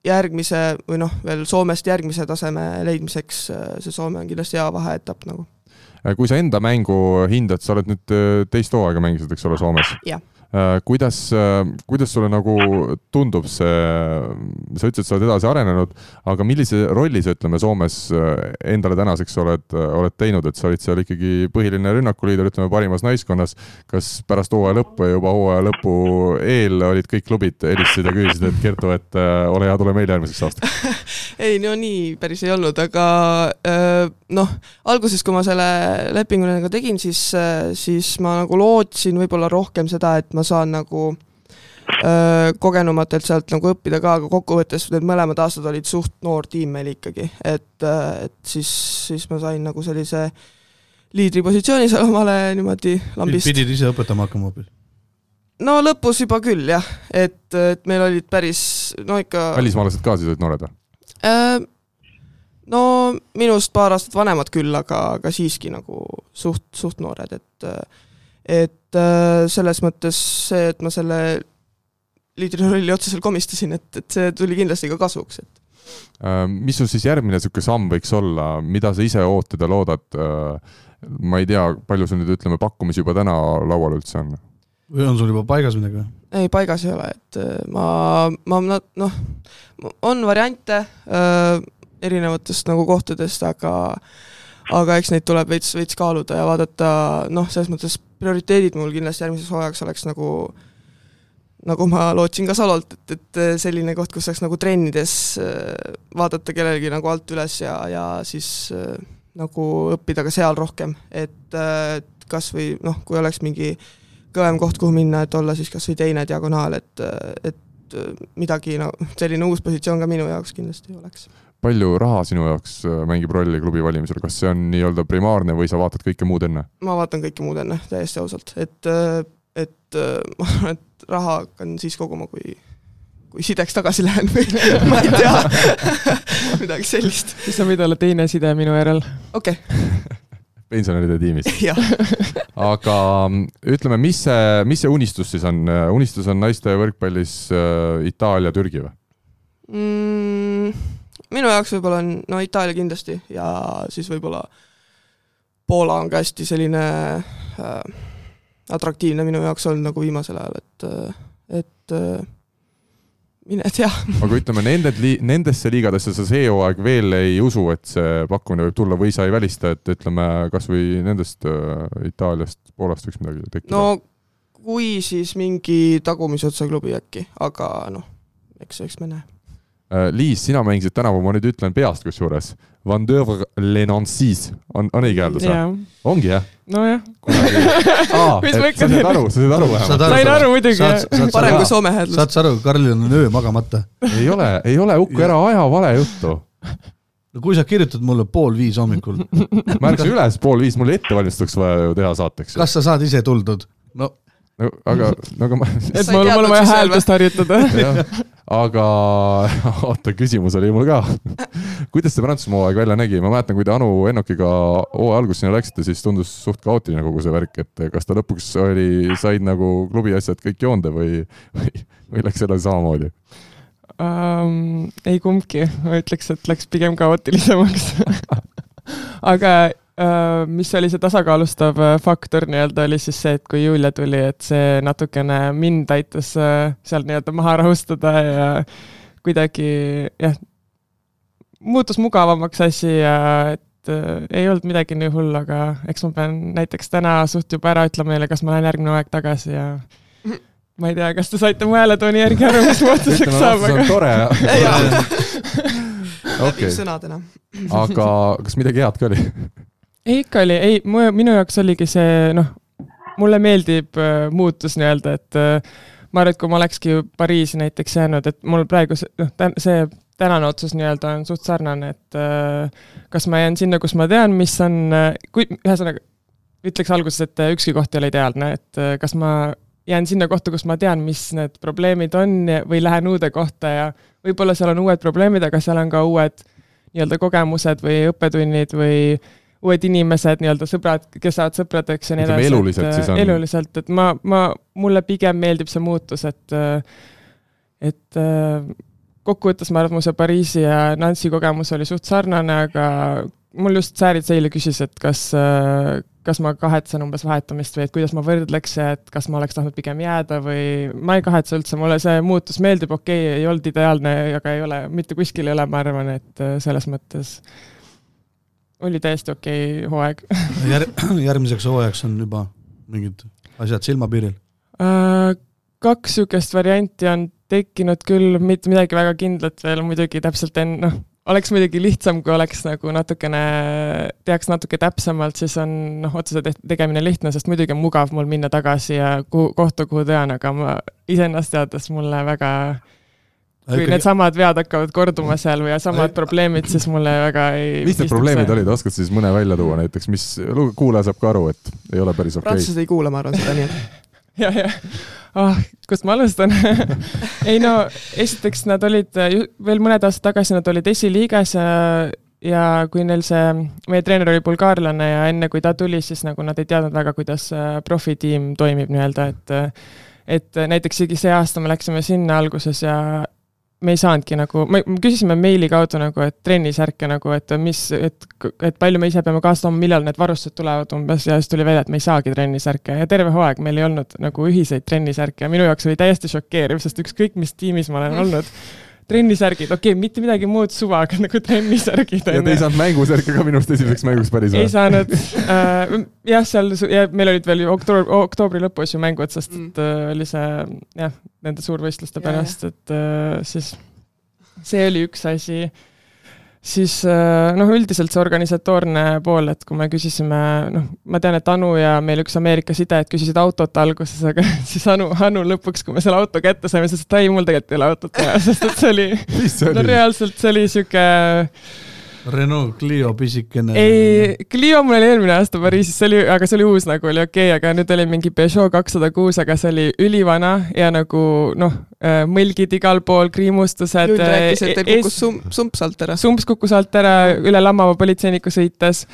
järgmise või noh, veel Soomest järgmise taseme leidmiseks, äh, see Soome on kindlasti hea vaheetapp nagu. Äh, kui sa enda mängu hindad, sa oled nüüd äh, teist hooaega mängisid, eks ole, Soomes? Äh, kuidas, äh, kuidas sulle nagu tundub see, sa ütlesid, sa oled edasi arenenud, aga millise rolli sa ütleme Soomes äh, endale tänaseks oled, oled teinud, et sa olid seal ikkagi põhiline rünnakuliider, ütleme parimas naiskonnas. kas pärast hooaja lõppu ja juba hooaja lõpu eel olid kõik klubid helistasid ja küsisid, et Kertu, et ole hea, tule meile järgmiseks aastaks ei, no nii päris ei olnud, aga noh, alguses, kui ma selle lepingu nendega tegin, siis, siis ma nagu lootsin võib-olla rohkem seda, et ma saan nagu kogenumatelt sealt nagu õppida ka, aga kokkuvõttes need mõlemad aastad olid suht noor tiim meil ikkagi, et, et siis, siis ma sain nagu sellise liidripositsiooni seal omale niimoodi lambist. pidid ise õpetama hakkama hoopis? no lõpus juba küll jah, et, et meil olid päris no ikka välismaalased ka siis olid noored või? No minust paar aastat vanemad küll, aga, aga siiski nagu suht, suht noored, et et äh, selles mõttes see, et ma selle liidrirolli otseselt komistasin, et, et see tuli kindlasti ka kasuks, et äh, mis sul siis järgmine niisugune samm võiks olla, mida sa ise ootad ja loodad? Äh, ma ei tea, palju sul nüüd ütleme, pakkumisi juba täna laual üldse on? või on sul juba paigas midagi või? ei, paigas ei ole, et ma, ma noh, on variante äh, erinevatest nagu kohtadest, aga aga eks neid tuleb veits, veits kaaluda ja vaadata, noh, selles mõttes prioriteedid mul kindlasti järgmiseks hooajaks oleks nagu nagu ma lootsin ka Salolt, et, et selline koht, kus saaks nagu trennides äh, vaadata kellelgi nagu alt üles ja, ja siis äh, nagu õppida ka seal rohkem, äh, et kas või noh, kui oleks mingi kõvem koht, kuhu minna, et olla siis kas või teine diagonaal, et, et midagi no selline uus positsioon ka minu jaoks kindlasti oleks palju raha sinu jaoks äh, mängib rolli klubi valimisel, kas see on nii-öelda primaarne või sa vaatad kõike muud enne? ma vaatan kõike muud enne, täiesti ausalt, et, äh, et äh, ma arvan, et raha hakkan siis koguma, kui kui sideks tagasi lähen või ma ei tea midagi sellist. siis sa võid olla teine side minu järel. okei okay. pensionäride tiimis aga mm, ütleme, mis see, mis see unistus siis on, unistus on naiste võrkpallis äh, Itaalia, Türgi või mm,? Minu jaoks võib-olla on, no Itaalia kindlasti ja siis võib-olla Poola on ka hästi selline äh, atraktiivne minu jaoks olnud nagu viimasel ajal, et, äh, et äh, mine tea. aga ütleme, nende, nendesse liigadesse sa see hooaeg veel ei usu, et see pakkumine võib tulla või sa ei välista, et ütleme, kasvõi nendest äh, Itaaliast, Poolast võiks midagi tekkida? no kui, siis mingi tagumise otsa klubi äkki, aga noh, eks, eks me näe Liis, sina mängisid tänavu, ma nüüd ütlen peast kusjuures, Van Dövre Le Nancy's, on, on õige hääldus või? ongi jah? nojah. mis ma ikka teen? sa said aru, sa said aru vähemalt? sain aru muidugi, jah. parem kui Soome hääldus. saad sa aru, Karlil on öö magamata. ei ole, ei ole, Uku, ära aja vale juttu no kui sa kirjutad mulle pool viis hommikul ma ärkasin üles pool viis, mul ettevalmistuseks vaja ju teha saateks. kas sa saad ise tuldud? no no aga, no aga ma. et mul on vaja hääldust harjutada aga oota, küsimus oli mul ka. Kuidas see Prantsusmaa hooaeg välja nägi, ma mäletan, kui te Anu Ennokiga hooaja alguses sinna läksite, siis tundus suht kaootiline kogu see värk, et kas ta lõpuks oli, said nagu klubi asjad kõik joonde või, või, või läks edasi samamoodi? Um,? ei kumbki, ma ütleks, et läks pigem kaootilisemaks. Aga mis oli see tasakaalustav äh, faktor nii-öelda, oli siis see, et kui Julia tuli, et see natukene mind aitas äh, seal nii-öelda maha rahustada ja kuidagi jah, muutus mugavamaks asi ja et äh, ei olnud midagi nii hullu, aga eks ma pean näiteks täna suht juba ära ütlema neile, kas ma lähen järgmine aeg tagasi ja ma ei tea, kas te saite mu hääletooni järgi aru, mis mu otsuseks saab, aga. tore okay. sõnadena. aga kas midagi head ka oli? Ikka oli, ei, minu jaoks oligi see, noh, mulle meeldib äh, muutus nii-öelda, et äh, ma arvan, et kui ma olekski Pariisi näiteks jäänud, et mul praegu see, noh, see tänane otsus nii-öelda on suht sarnane, et äh, kas ma jään sinna, kus ma tean, mis on, kui, ühesõnaga, ütleks alguses, et ükski koht ei ole ideaalne, et kas ma jään sinna kohta, kus ma tean, mis need probleemid on või lähen uude kohta ja võib-olla seal on uued probleemid, aga seal on ka uued nii-öelda kogemused või õppetunnid või uued inimesed, nii-öelda sõbrad, kes saavad sõpradeks ja nii edasi. eluliselt siis on? eluliselt, et ma, ma, mulle pigem meeldib see muutus, et, et kokkuvõttes ma arvan, et mu see Pariisi ja Nancy kogemus oli suht sarnane, aga mul just Säärid eile küsis, et kas, kas ma kahetsen umbes vahetumist või et kuidas ma võrdleks ja et kas ma oleks tahtnud pigem jääda või ma ei kahetse üldse, mulle see muutus meeldib, okei okay,, ei olnud ideaalne, aga ei ole, mitte kuskil ei ole, ma arvan, et äh, selles mõttes oli täiesti okei okay hooaeg Jär, järgmiseks hooajaks on juba mingid asjad silmapiiril? Äh, kaks niisugust varianti on tekkinud küll, mitte midagi väga kindlat veel muidugi täpselt enne, noh, oleks muidugi lihtsam, kui oleks nagu natukene, teaks natuke täpsemalt, siis on noh, otsuse tegemine lihtne, sest muidugi on mugav mul minna tagasi ja kuhu, kohta, kuhu tean, aga ma iseennast teades mulle väga kui ikkagi... needsamad vead hakkavad korduma seal või samad probleemid, siis mulle väga ei mis need probleemid olid, oskad siis mõne välja tuua näiteks, mis kuulaja saab ka aru, et ei ole päris okei okay.? prantslased ei kuula, ma arvan seda, nii et ja, ja ah, kust ma alustan ei no esiteks nad olid, veel mõned aastad tagasi nad olid esiliigas ja, ja kui neil see, meie treener oli bulgaarlane ja enne kui ta tuli, siis nagu nad ei teadnud väga, kuidas äh, profitiim toimib nii-öelda, et et näiteks isegi see aasta me läksime sinna alguses ja me ei saanudki nagu, me küsisime meili kaudu nagu, et trennisärke nagu, et mis, et, et palju me ise peame kaasa tooma, millal need varustused tulevad umbes ja siis tuli välja, et me ei saagi trennisärke ja terve hooaeg meil ei olnud nagu ühiseid trennisärke ja minu jaoks oli täiesti šokeeriv, sest ükskõik mis tiimis ma olen olnud trennisärgid, okei okay,, mitte midagi muud suva, aga nagu trennisärgid. ja te ei saanud mängusärke ka minu arust esimeseks mänguks päris või? ei saanud äh,. jah, seal ja meil olid veel ju oktoobri, oktoobri lõpus ju mängud, sest et mm. äh, oli see jah, nende suurvõistluste pärast, et äh, siis see oli üks asi siis äh, noh, üldiselt see organisatoorne pool, et kui me küsisime, noh, ma tean, et Anu ja meil üks Ameerika sidejad küsisid autot alguses, aga siis Anu, Anu lõpuks, kui me selle auto kätte saime, ütles, et ei, mul tegelikult ei ole autot vaja, sest et see oli, no reaalselt see oli sihuke Renault Clio pisikene. ei, Clio mul oli eelmine aasta Pariisis, see oli, aga see oli uus nagu oli okei okay,, aga nüüd oli mingi Peugeot kakssada kuus, aga see oli ülivana ja nagu noh, äh, mõlgid igal pool, kriimustused. Jull rääkis, et teil kukkus sump, sumps alt ära. sumps kukkus alt ära üle Lammava politseiniku sõites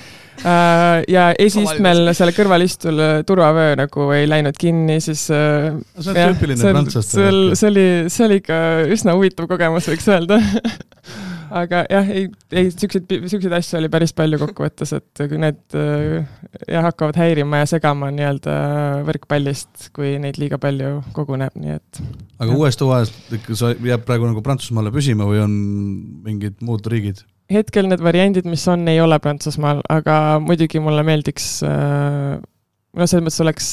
äh, ja esistmel selle kõrvalistul turvavöö nagu ei läinud kinni, siis see on tüüpiline prantslaste. see oli, see oli ikka üsna huvitav kogemus, võiks öelda aga jah, ei, ei siukseid, siukseid asju oli päris palju kokkuvõttes, et kui need jah, hakkavad häirima ja segama nii-öelda võrkpallist, kui neid liiga palju koguneb, nii et. aga uuest hooajast ikka sa jääb praegu nagu Prantsusmaale püsima või on mingid muud riigid? hetkel need variandid, mis on, ei ole Prantsusmaal, aga muidugi mulle meeldiks äh, no selles mõttes oleks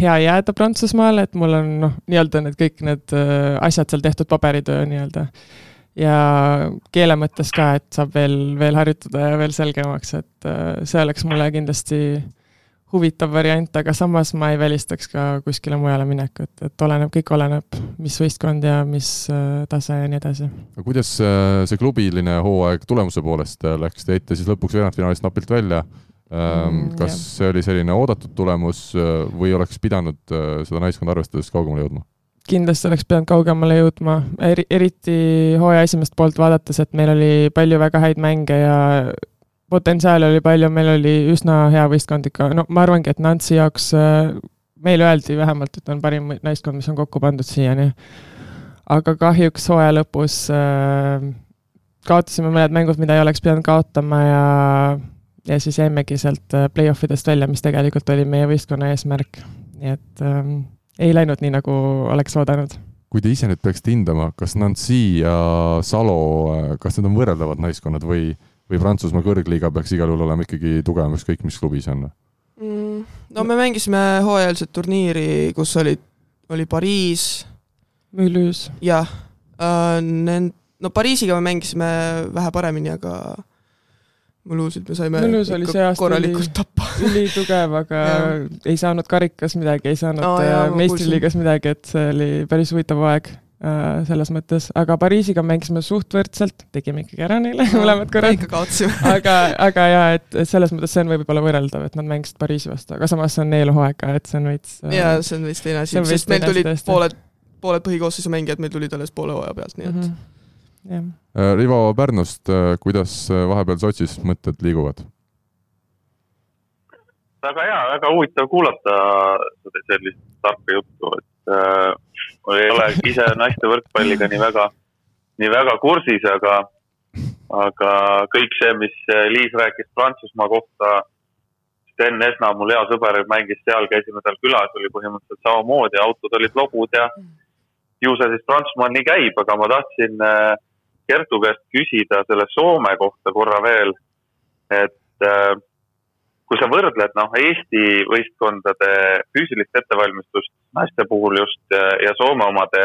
hea jääda Prantsusmaale, et mul on noh, nii-öelda need kõik need asjad seal tehtud, paberitöö nii-öelda ja keele mõttes ka, et saab veel, veel harjutada ja veel selgemaks, et äh, see oleks mulle kindlasti huvitav variant, aga samas ma ei välistaks ka kuskile mujale minekut, et oleneb, kõik oleneb, mis võistkond ja mis äh, tase ja nii edasi. aga kuidas äh, see klubiline hooaeg tulemuse poolest läks, te jäite siis lõpuks veerandfinaalist napilt välja. Ähm, mm, kas jah. see oli selline oodatud tulemus või oleks pidanud seda naiskonda arvestades kaugemale jõudma? Kindlasti oleks pidanud kaugemale jõudma, eri, eriti hooaja esimest poolt vaadates, et meil oli palju väga häid mänge ja potentsiaali oli palju, meil oli üsna hea võistkond ikka, no ma arvangi, et Nancy jaoks meile öeldi vähemalt, et on parim naiskond, mis on kokku pandud siiani. aga kahjuks hooaja lõpus äh, kaotasime mõned mängud, mida ei oleks pidanud kaotama ja ja siis jäimegi sealt play-off idest välja, mis tegelikult oli meie võistkonna eesmärk, nii et ähm, ei läinud nii, nagu oleks oodanud. kui te ise nüüd peaksite hindama, kas Nancy ja Salo, kas need on võrreldavad naiskonnad või, või Prantsusmaa kõrgliiga peaks igal juhul olema ikkagi tugevam, ükskõik mis klubis on mm,? no me mängisime hooajalist turniiri, kus olid, oli Pariis. Mulhouse. jah äh,, nend-, no Pariisiga me mängisime vähe paremini, aga Mulhouse'it me saime Mulhouse oli see aasta korralikult tappa. ülitugev, aga ei saanud karikas midagi, ei saanud no, äh, meistriliigas midagi, et see oli päris huvitav aeg äh, selles mõttes, aga Pariisiga mängisime suht võrdselt, tegime ikkagi ära neile mõlemad korrad. ikka kaotasime. Aga, aga jaa, et selles mõttes see on võib-olla võrreldav, et nad mängisid Pariisi vastu, aga samas see on eelhooaeg ka, et see on veits äh, jaa, see on veits teine asi, sest meil tulid pooled, pooled põhikoosseisu mängijad, meil tulid alles poole hooaja pealt, nii et mm -hmm Rivo Pärnust, äh, kuidas äh, vahepeal Sotšis mõtted liiguvad? väga hea, väga huvitav kuulata sellist tarka juttu, et äh, ma ei ole ise naiste võrkpalliga nii väga, nii väga kursis, aga, aga kõik see, mis Liis rääkis Prantsusmaa kohta, Sten Esna, mul hea sõber, mängis seal, käisime tal külas, oli põhimõtteliselt samamoodi, autod olid lobud ja ju see siis Prantsusmaal nii käib, aga ma tahtsin äh, Kertu käest küsida selle Soome kohta korra veel. et äh, kui sa võrdled noh, Eesti võistkondade füüsilist ettevalmistust naiste puhul just ja Soome omade,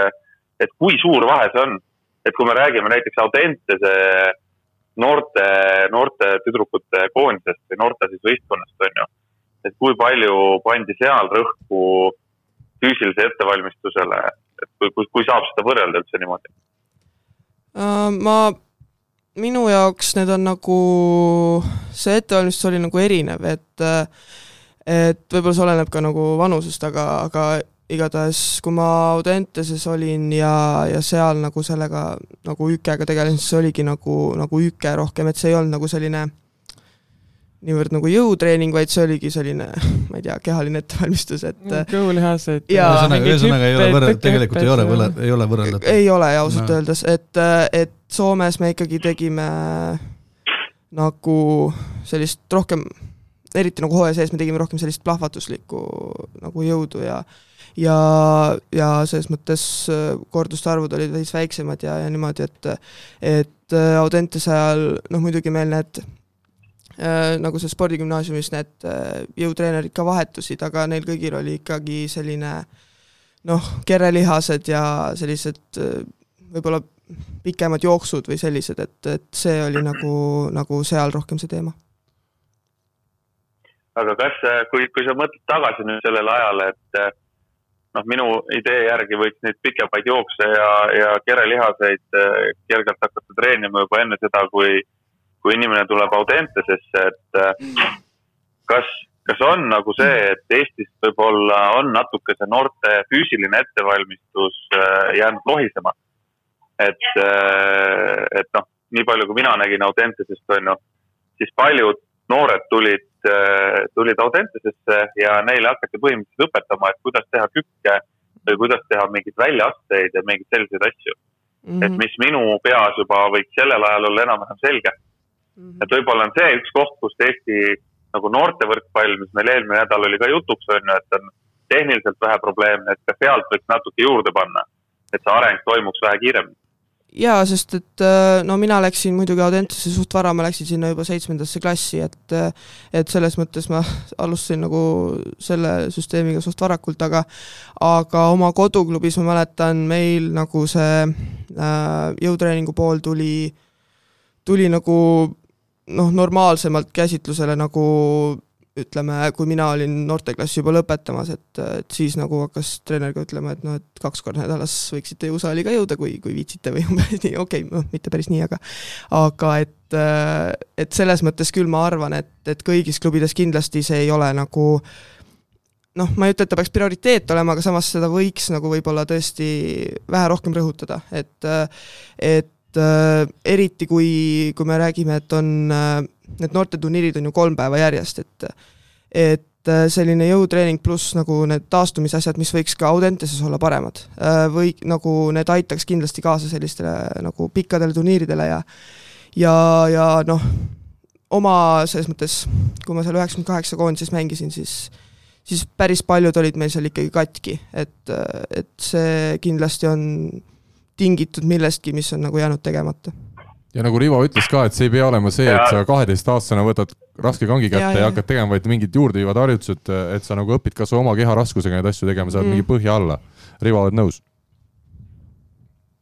et kui suur vahe see on? et kui me räägime näiteks Audentese noorte, noorte tüdrukute koondisest või noorte siis võistkonnast, on ju. et kui palju pandi seal rõhku füüsilise ettevalmistusele, et kui, kui, kui saab seda võrrelda üldse niimoodi? Äh, ma, minu jaoks need on nagu, see ettevalmistus oli nagu erinev, et et võib-olla see oleneb ka nagu vanusest, aga, aga igatahes, kui ma Audenteses olin ja, ja seal nagu sellega nagu ÜKE-ga tegelesin, siis oligi nagu, nagu ÜKE rohkem, et see ei olnud nagu selline niivõrd nagu jõutreening, vaid see oligi selline, ma ei tea, kehaline ettevalmistus, et Mm, kõhulihased. ühesõnaga, ühesõnaga ei ole võrreld-, tegelikult ei ole võrreld-, ei ole võrreldatav. ei ole ausalt No. öeldes, et, et Soomes me ikkagi tegime nagu sellist rohkem, eriti nagu hooaja sees me tegime rohkem sellist plahvatuslikku nagu jõudu ja ja, ja selles mõttes äh, korduste arvud olid veits väiksemad ja, ja niimoodi, et et äh, Audentese ajal noh, muidugi meil need nagu seal spordigümnaasiumis need äh, jõutreenerid ka vahetusid, aga neil kõigil oli ikkagi selline noh, kerelihased ja sellised äh, võib-olla pikemad jooksud või sellised, et, et see oli nagu, nagu seal rohkem see teema. aga kas, kui, kui sa mõtled tagasi nüüd sellele ajale, et noh, minu idee järgi võiks neid pikemaid jookse ja, ja kerelihaseid kergelt hakata treenima juba enne seda, kui, kui inimene tuleb Audentesesse, et eh, kas, kas on nagu see, et Eestis võib-olla on natuke see noorte füüsiline ettevalmistus eh, jäänud lohisema? et, et noh, nii palju, kui mina nägin Audentesest, on ju, siis paljud noored tulid, tulid Audentesesse ja neile hakati põhimõtteliselt õpetama, et kuidas teha kükke või kuidas teha mingeid väljaasteid ja mingeid selliseid asju mm. -hmm. et mis minu peas juba võiks sellel ajal olla enam-vähem selge mm. -hmm. et võib-olla on see üks koht, kus Eesti nagu noortevõrkpall, mis meil eelmine nädal oli ka jutuks, on ju, et on tehniliselt vähe probleemne, et ka sealt võiks natuke juurde panna, et see areng toimuks vähe kiiremini jaa, sest et no mina läksin muidugi Audentesse suht vara, ma läksin sinna juba seitsmendasse klassi, et et selles mõttes ma alustasin nagu selle süsteemiga suht varakult, aga aga oma koduklubis ma mäletan, meil nagu see äh, jõutreeningu pool tuli, tuli nagu noh, normaalsemalt käsitlusele nagu ütleme, kui mina olin noorteklassi juba lõpetamas, et, et siis nagu hakkas treener ka ütlema, et noh, et kaks korda nädalas võiksite jõusaali ka jõuda, kui, kui viitsite või umbes nii, okei okay,, noh, mitte päris nii, aga aga et, et selles mõttes küll ma arvan, et, et kõigis klubides kindlasti see ei ole nagu noh, ma ei ütle, et ta peaks prioriteet olema, aga samas seda võiks nagu võib-olla tõesti vähe rohkem rõhutada, et et eriti kui, kui me räägime, et on need noorteturniirid on ju kolm päeva järjest, et et selline jõutreening pluss nagu need taastumisasjad, mis võiks ka Audenteses olla paremad, või nagu need aitaks kindlasti kaasa sellistele nagu pikkadele turniiridele ja ja, ja noh, oma selles mõttes, kui ma seal üheksakümmend kaheksa koondises mängisin, siis siis päris paljud olid meil seal ikkagi katki, et, et see kindlasti on tingitud millestki, mis on nagu jäänud tegemata ja nagu Rivo ütles ka, et see ei pea olema see, et sa kaheteistaastasena võtad raske kangi kätte ja, ja. ja hakkad tegema vaid mingid juurdeviivad harjutused, et sa nagu õpid kas või oma keha raskusega neid asju tegema, saad mm. mingi põhja alla. Rivo, oled nõus?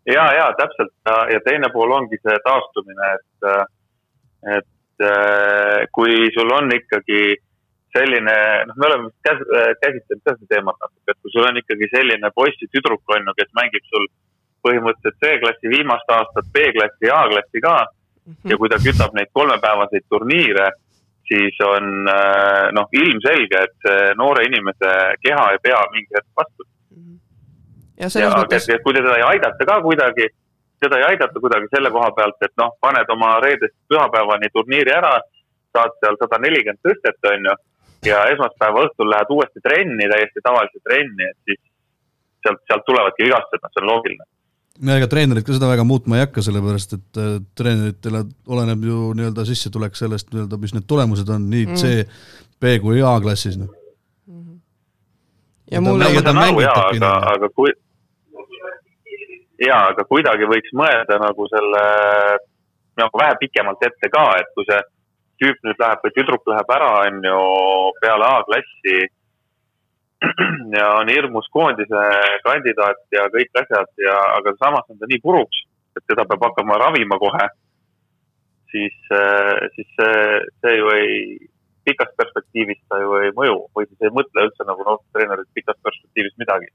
ja, ja täpselt ja teine pool ongi see taastumine, et, et kui sul on ikkagi selline, noh, me oleme käs, käsitlenud ka seda teemat natuke, et kui sul on ikkagi selline poiss-tüdruk, on ju, kes mängib sul põhimõtteliselt C-klassi viimast aastat, B-klassi ja A-klassi ka mm. -hmm. ja kui ta kütab neid kolmepäevaseid turniire, siis on noh, ilmselge, et noore inimese keha ei pea mingi hetk vastu. ja selles ja, mõttes. kui teda ei aidata ka kuidagi, teda ei aidata kuidagi selle koha pealt, et noh, paned oma reedest pühapäevani turniiri ära, saad seal sada nelikümmend tõstet, on ju, ja esmaspäeva õhtul lähed uuesti trenni, täiesti tavalise trenni, et siis sealt, sealt tulevadki vigastused, noh, see on loogiline ja ega treenerid ka seda väga muutma ei hakka, sellepärast et äh, treeneritele oleneb ju nii-öelda sissetulek sellest nii-öelda, mis need tulemused on nii C mm., B kui A-klassis, noh. ja Ta mul mängib- ma saan aru jaa, aga, aga kui, jaa, aga kuidagi võiks mõelda nagu selle, nagu vähe pikemalt ette ka, et kui see tüüp nüüd läheb või tüdruk läheb ära, on ju, peale A-klassi ja on hirmus koondise kandidaat ja kõik asjad ja, aga samas on ta nii puruks, et teda peab hakkama ravima kohe, siis, siis see, see ju ei, pikas perspektiivis ta ju ei mõju või siis ei mõtle üldse nagu noortetreenerid pikas perspektiivis midagi.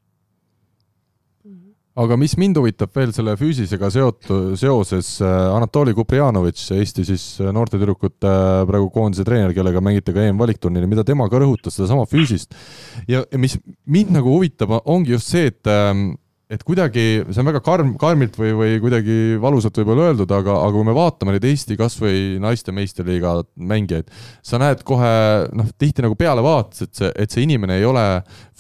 Aga mis mind huvitab veel selle füüsisega seotu-, seoses, äh, Anatoli Kuprijanovitš, Eesti siis äh, noortetüdrukute äh, praegu koondise treener, kellega mängite ka EM-valikturniiri, mida tema ka rõhutas, sedasama füüsist. ja, ja mis mind nagu huvitab, ongi just see, et ähm, et kuidagi, see on väga karm, karmilt või, või kuidagi valusalt võib-olla öeldud, aga, aga kui me vaatame neid Eesti kas või naiste meistriliiga mängijaid, sa näed kohe noh, tihti nagu pealevaates, et see, et see inimene ei ole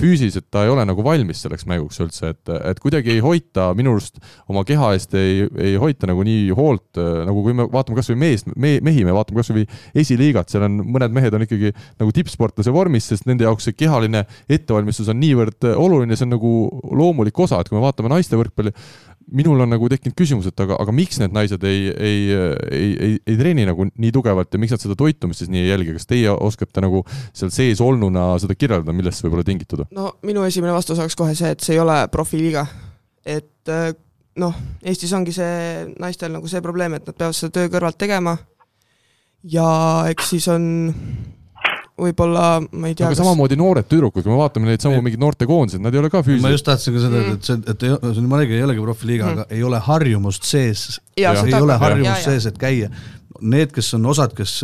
füüsiliselt, ta ei ole nagu valmis selleks mänguks üldse, et, et kuidagi ei hoita minu arust oma keha eest ei, ei hoita nagu nii hoolt, nagu kui me vaatame kasvõi mees me,, mehi, me vaatame kasvõi esiliigat, seal on mõned mehed on ikkagi nagu tippsportlase vormis, sest nende jaoks see kehaline ettevalmistus on niivõrd oluline, see on nagu loomulik osa, et kui me vaatame naiste võrkpalli, minul on nagu tekkinud küsimus, et aga, aga miks need naised ei, ei, ei, ei, ei treeni nagu nii tugevalt ja miks nad seda toitumist siis nii ei jälgi, kas teie oskate nagu seal sees olnuna seda kirjeldada, millest see võib olla tingitud? no minu esimene vastus oleks kohe see, et see ei ole profiliiga. et äh, noh, Eestis ongi see naistel nagu see probleem, et nad peavad seda töö kõrvalt tegema ja eks siis on võib-olla, ma ei tea, aga samamoodi noored tüdrukud, kui me vaatame neid samu mingeid noortekoondiseid, nad ei ole ka ma füüsilised. just tahtsin ka seda öelda, et see, et ei, see on jumala õige, ei olegi profiliiga mm., aga ei ole harjumust sees. Ei seda ole harjumust jaa. sees, et käia. Need, kes on osad, kes,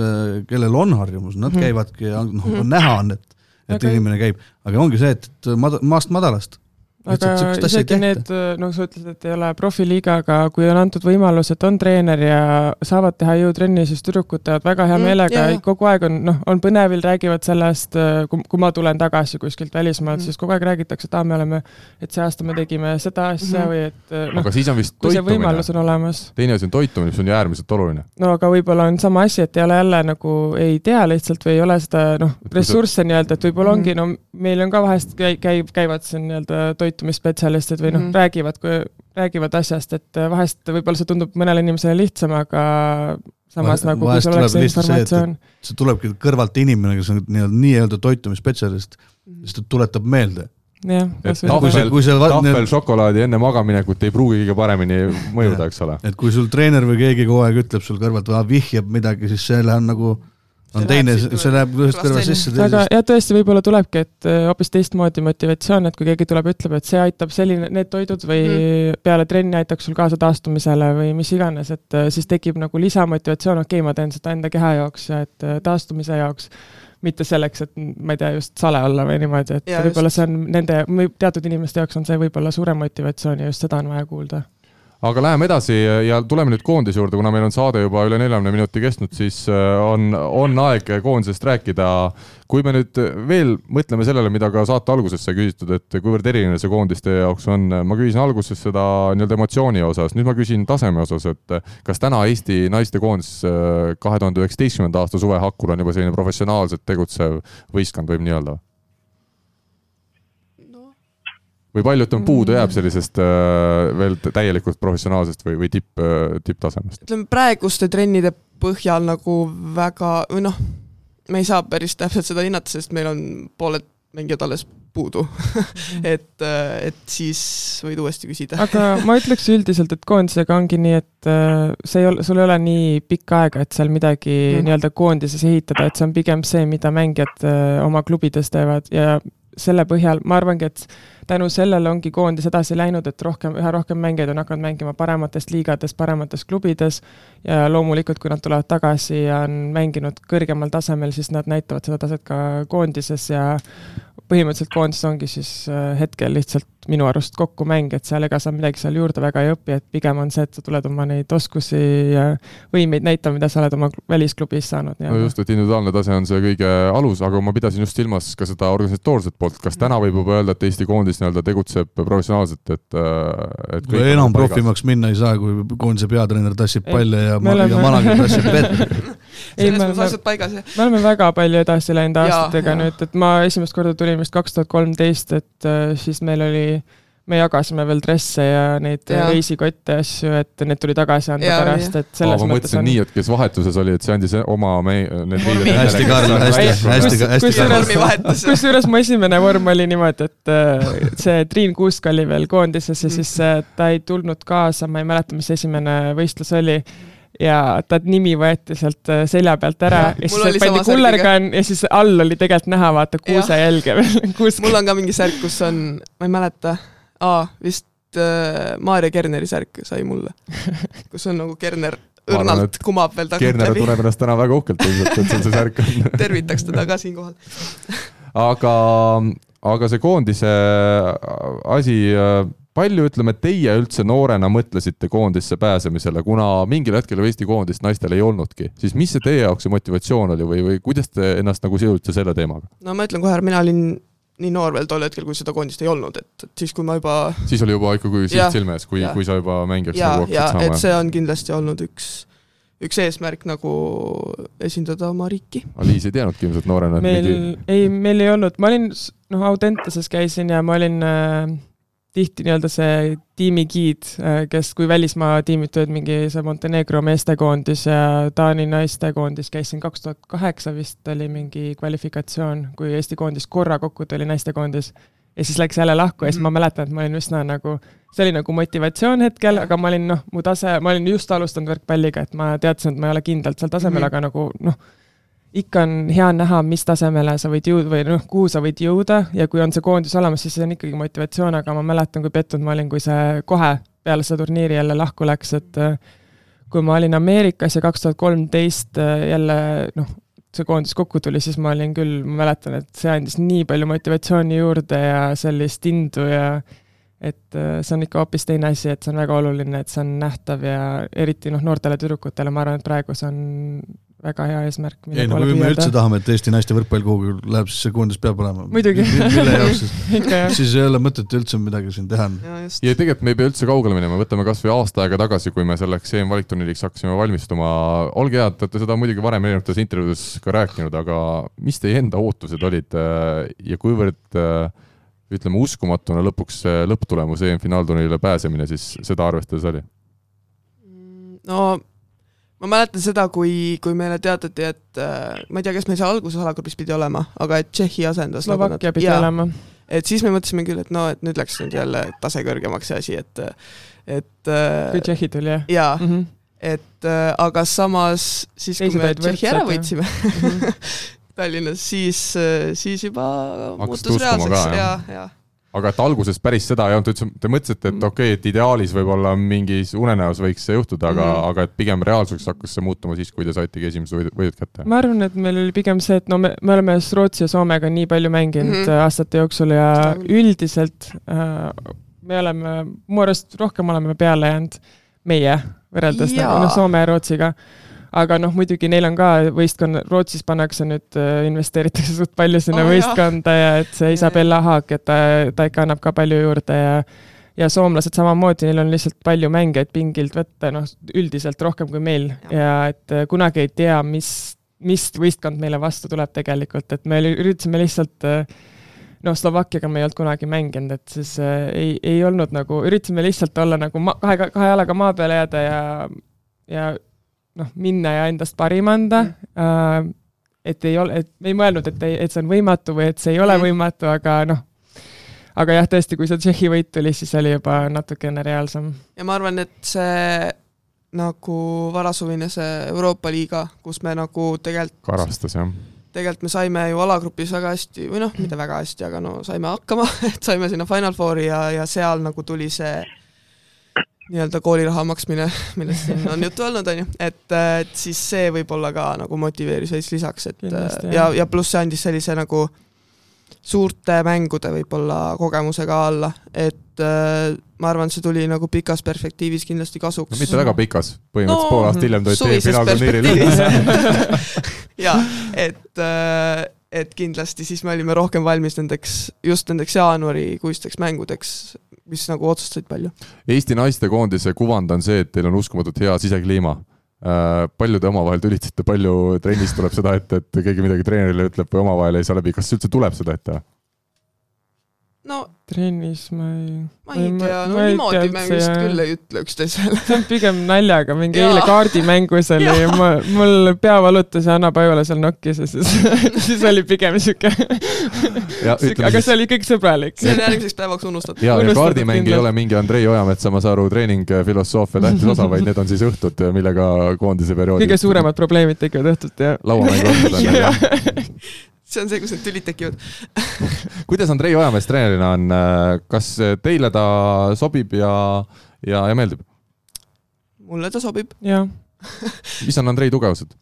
kellel on harjumus, nad Mhm. käivadki ja noh, näha on, et, et Aga- inimene käib, aga ongi see, et, et mad-, maast madalast. Aga isegi need, noh, sa ütlesid, et ei ole profiliiga, aga kui on antud võimalus, et on treener ja saavad teha jõutrenni, siis tüdrukud teevad väga hea Mm, meelega jaa. kogu aeg on, noh, on põnevil, räägivad sellest, kui, kui ma tulen tagasi kuskilt välismaalt Mm. siis kogu aeg räägitakse, et aa, me oleme, et see aasta me tegime seda asja Mhm. või et noh, aga siis on vist toitumine. võimalus on olemas. teine asi on toitumine, mis on ju äärmiselt oluline. no aga võib-olla on sama asi, et ei ole jälle nagu, ei tea lihtsalt või ei ole seda noh, ressursse nii-öelda, et võib-olla Mhm. ongi, no meil on ka vahest käi-, käib, käivad siin nii-öelda toitumisspetsialistid või noh Mhm. mm -hmm. räägivad, kui räägivad asjast, et vahest võib-olla see tundub mõnele inimesele lihtsam, aga samas Vahe- nagu, kui sul oleks tuleb see informatsioon. see tulebki kõrvalt inimene, kes on nii-öelda, nii-öelda toitumisspetsialist, sest ta tuletab meelde. jah, tahvel va- tahvel šokolaadi enne magaminekut ei pruugi kõige paremini mõjuda, eks ole. et kui sul treener või keegi kogu aeg ütleb sul kõrvalt, vihjab midagi, siis see on nagu, on teine, see läheb ühest kõrvast sisse aga jah, tõesti, võib-olla tulebki, et äh, hoopis teistmoodi motivatsioon, et kui keegi tuleb, ütleb, et see aitab selline, need toidud või mm. peale trenni aitaks sul kaasa taastumisele või mis iganes, et äh, siis tekib nagu lisamotivatsioon, okei okay,, ma teen seda enda keha jaoks ja et äh, taastumise jaoks, mitte selleks, et ma ei tea, just sale olla või niimoodi, et võib-olla see on nende, teatud inimeste jaoks on see võib-olla suurem motivatsioon ja just seda on vaja kuulda. Aga läheme edasi ja tuleme nüüd koondise juurde, kuna meil on saade juba üle neljakümne minuti kestnud, siis äh, on, on aeg koondisest rääkida. kui me nüüd veel mõtleme sellele, mida ka saate alguses sai küsitud, et kuivõrd erinev see koondis teie jaoks on, ma küsisin alguses seda nii-öelda emotsiooni osas, nüüd ma küsin taseme osas, et kas täna Eesti naistekoondis äh, kahe tuhande üheksateistkümnenda aasta suve hakul on juba selline professionaalselt tegutsev võistkond, võib nii öelda? noh, või palju ütleme, puudu jääb sellisest äh, veel täielikult professionaalsest või, või tipp äh,, tipptasemest? ütleme praeguste trennide põhjal nagu väga, või noh, me ei saa päris täpselt seda hinnata, sest meil on pooled mängijad alles puudu et, et siis võid uuesti küsida. aga ma ütleks üldiselt, et koondisega ongi nii, et äh, see ei ole, sul ei ole nii pikka aega, et seal midagi Mhm. mm. nii-öelda koondises ehitada, et see on pigem see, mida mängijad äh, oma klubides teevad ja selle põhjal ma arvangi, et tänu sellele ongi koondis edasi läinud, et rohkem, üha rohkem mängijaid on hakanud mängima parematest liigades, paremates klubides. Ja loomulikult, kui nad tulevad tagasi ja on mänginud kõrgemal tasemel, siis nad näitavad seda taset ka koondises ja põhimõtteliselt koondis ongi siis äh, hetkel lihtsalt minu arust kokku mäng, et seal ega sa midagi seal juurde väga ei õpi, et pigem on see, et sa tuled oma neid oskusi ja võimeid näitama, mida sa oled oma välisklubis saanud. no just, et individuaalne tase on see kõige alus, aga ma pidasin just silmas ka seda organisatoorset poolt, kas täna võib juba öelda, et Eesti koondis nii-öelda tegutseb professionaalselt, et, äh, et või enam profimaks minna ei saa, kui koondise peatreener tassib palle ja, ma, oleme... ja manager tassib vett selles mõttes asjad paigas, jah. me oleme väga palju edasi läinud aastatega ja, nüüd, et ma esimest korda tulin vist kaks tuhat kolmteist, et äh, siis meil oli me jagasime veel dresse ja neid ja. reisikotte ja asju, et need tuli tagasi anda ja, pärast, et selles Aa, ma mõtlesin on... nii, et kes vahetuses oli, et see andis oma me-, need riided hästi, Karl, hästi, hästi, hästi kusjuures, kusjuures mu esimene vorm oli niimoodi, et äh, see Triin Kuusk oli veel koondises ja siis äh, ta ei tulnud kaasa, ma ei mäleta, mis esimene võistlus oli. Ja ta nimi võeti sealt äh, selja pealt ära ja, ja siis pandi kullergann ja siis all oli tegelikult näha, vaata, kuusejälge veel mul on ka mingi särk, kus on, ma ei mäleta, aa, vist äh, Maarja Kerneri särk sai mulle, kus on nagu Kerner õrnalt arvan, kumab veel tagant Kerner läbi. tunneb ennast täna väga uhkelt ilmselt, et sul see särk on tervitaks teda ka siinkohal aga, aga see koondise asi äh, palju, ütleme, teie üldse noorena mõtlesite koondisse pääsemisele, kuna mingil hetkel Eesti koondist naistel ei olnudki, siis mis see teie jaoks see motivatsioon oli või, või kuidas te ennast nagu sidusite selle teemaga? no ma ütlen kohe ära, mina olin nii noor veel tol hetkel, kui seda koondist ei olnud, et, et siis, kui ma juba siis oli juba ikkagi siht silme ees, kui, kui sa juba mängijaks ja, nagu hakkasid saama? et see on kindlasti olnud üks, üks eesmärk nagu esindada oma riiki. Liis ei teadnudki ilmselt noorena, et meil mingi... ei, meil ei olnud, ma olin, noh, Audentases käisin ja ma olin äh, tihti nii-öelda see tiimigiid, äh, kes, kui välismaa tiimid tööd, mingi see Montenegro meestekoondis ja Taani naistekoondis, käisin kaks tuhat kaheksa vist oli mingi kvalifikatsioon, kui Eesti koondis korra kokku tuli naistekoondis. ja siis läks jälle lahku ja siis ma mhm. mäletan, et ma olin üsna nagu, see oli nagu motivatsioon hetkel, aga ma olin noh, mu tase, ma olin just alustanud võrkpalliga, et ma teadsin, et ma ei ole kindlalt seal tasemel mm, -hmm. aga nagu noh ikka on hea näha, mis tasemele sa võid jõuda või noh, kuhu sa võid jõuda ja kui on see koondis olemas, siis see on ikkagi motivatsioon, aga ma mäletan, kui pettunud ma olin, kui see kohe peale seda turniiri jälle lahku läks, et äh, kui ma olin Ameerikas ja kaks tuhat kolmteist äh, jälle noh, see koondis kokku tuli, siis ma olin küll, ma mäletan, et see andis nii palju motivatsiooni juurde ja sellist indu ja et äh, see on ikka hoopis teine asi, et see on väga oluline, et see on nähtav ja eriti noh, noortele tüdrukutele, ma arvan, et praegu see on väga hea eesmärk. ei no kui me üldse tahame, et Eesti naiste võrkpall kuhugi läheb, siis see koondis peab olema. muidugi. mille jaoks siis siis ei ole mõtet üldse midagi siin teha. ja tegelikult me ei pea üldse kaugele minema, võtame kas või aasta aega tagasi, kui me selleks EM-valikturniiriks hakkasime valmistuma. olge head, te olete seda muidugi varem erinevates intervjuudes ka rääkinud, aga mis teie enda ootused olid äh, ja kuivõrd äh, ütleme, uskumatuna lõpuks lõpptulemus EM-finaalturniirile pääsemine siis seda arvestades oli? no ma mäletan seda, kui, kui meile teatati, et äh, ma ei tea, kes meil seal alguses alagrupis pidi olema, aga et Tšehhi asendas. Slovakkia pidi ja, olema. et siis me mõtlesime küll, et no, et nüüd läks nüüd jälle tase kõrgemaks see asi, et, et äh, kui Tšehhi tuli, jah? jaa mm, -hmm. et äh, aga samas siis, kui me Tšehhi ära võitsime -hmm. Tallinnas, siis, äh, siis juba Hakkas muutus reaalseks ja, ja aga et alguses päris seda ei olnud, üldse te mõtlesite, et mm. okei okay,, et ideaalis võib-olla mingis unenäos võiks see juhtuda, aga mm, -hmm. aga et pigem reaalsuseks hakkas see muutuma siis, kui te saitegi esimesed võidud, võidud kätte? ma arvan, et meil oli pigem see, et no me, me oleme Rootsi ja Soomega nii palju mänginud mm -hmm. aastate jooksul ja üldiselt äh, me oleme, mu arust rohkem oleme peale jäänud meie võrreldes nagu noh, Soome ja Rootsiga aga noh, muidugi neil on ka võistkonna, Rootsis pannakse nüüd, äh, investeeritakse suht palju sinna oh, võistkonda ja et see Isabella Haag, et ta, ta ikka annab ka palju juurde ja ja soomlased samamoodi, neil on lihtsalt palju mängijaid pingilt võtta, noh, üldiselt rohkem kui meil. Ja, ja et äh, kunagi ei tea, mis, mis võistkond meile vastu tuleb tegelikult, et me üritasime lihtsalt äh, noh, Slovakkiaga me ei olnud kunagi mänginud, et siis äh, ei, ei olnud nagu, üritasime lihtsalt olla nagu ma-, kahe, kahe jalaga maa peale jääda ja ja noh, minna ja endast parim anda mm., äh, et ei ole, et me ei mõelnud, et ei, et see on võimatu või et see ei ole mm. võimatu, aga noh, aga jah, tõesti, kui see Tšehhi võit tuli, siis oli juba natukene reaalsem. ja ma arvan, et see nagu varasuvine see Euroopa liiga, kus me nagu tegelikult karastas, jah tegelikult me saime ju alagrupis väga hästi, või noh, mitte väga hästi, aga no saime hakkama, et saime sinna Final Fouri ja, ja seal nagu tuli see nii-öelda kooliraha maksmine, millest siin on juttu olnud, on ju, et, et siis see võib-olla ka nagu motiveeris veits lisaks, et Kindlasti, ja, ja pluss see andis sellise nagu suurte mängude võib-olla kogemusega alla, et äh, ma arvan, see tuli nagu pikas perspektiivis kindlasti kasuks. No mitte väga pikas, põhimõtteliselt No, pool aastat hiljem tulid teie finaalturniirile. jaa, et, et kindlasti siis me olime rohkem valmis nendeks, just nendeks jaanuarikuisteks mängudeks, mis nagu otsustasid palju. Eesti naistekoondise kuvand on see, et teil on uskumatult hea sisekliima. palju te omavahel tülitate, palju trennis tuleb seda ette, et keegi midagi treenerile ütleb või omavahel ei saa läbi, kas üldse tuleb seda ette? No trennis ma ei. ma ei tea, no niimoodi me vist küll ei ütle üksteisele. see on pigem naljaga, mingi eile kaardimängus oli ma, mul pea valutas ja Anna Pajula seal nokkis ja siis, siis oli pigem sihuke, ja aga see oli kõik sõbralik. see on järgmiseks päevaks unustatud. ja, ja kaardimäng ei ole mingi Andrei Ojametsa, ma saan aru, treeningfilosoofia tähtis osa, vaid need on siis õhtud, millega koondise perioodil kõige suuremad probleemid tekivad õhtuti ja. lauamängu õhtud on jah. See on see, kus need tülid tekivad. kuidas Andrei Ojamees treenerina on, kas teile ta sobib ja, ja, ja meeldib? mulle ta sobib jah, mis on Andrei tugevused?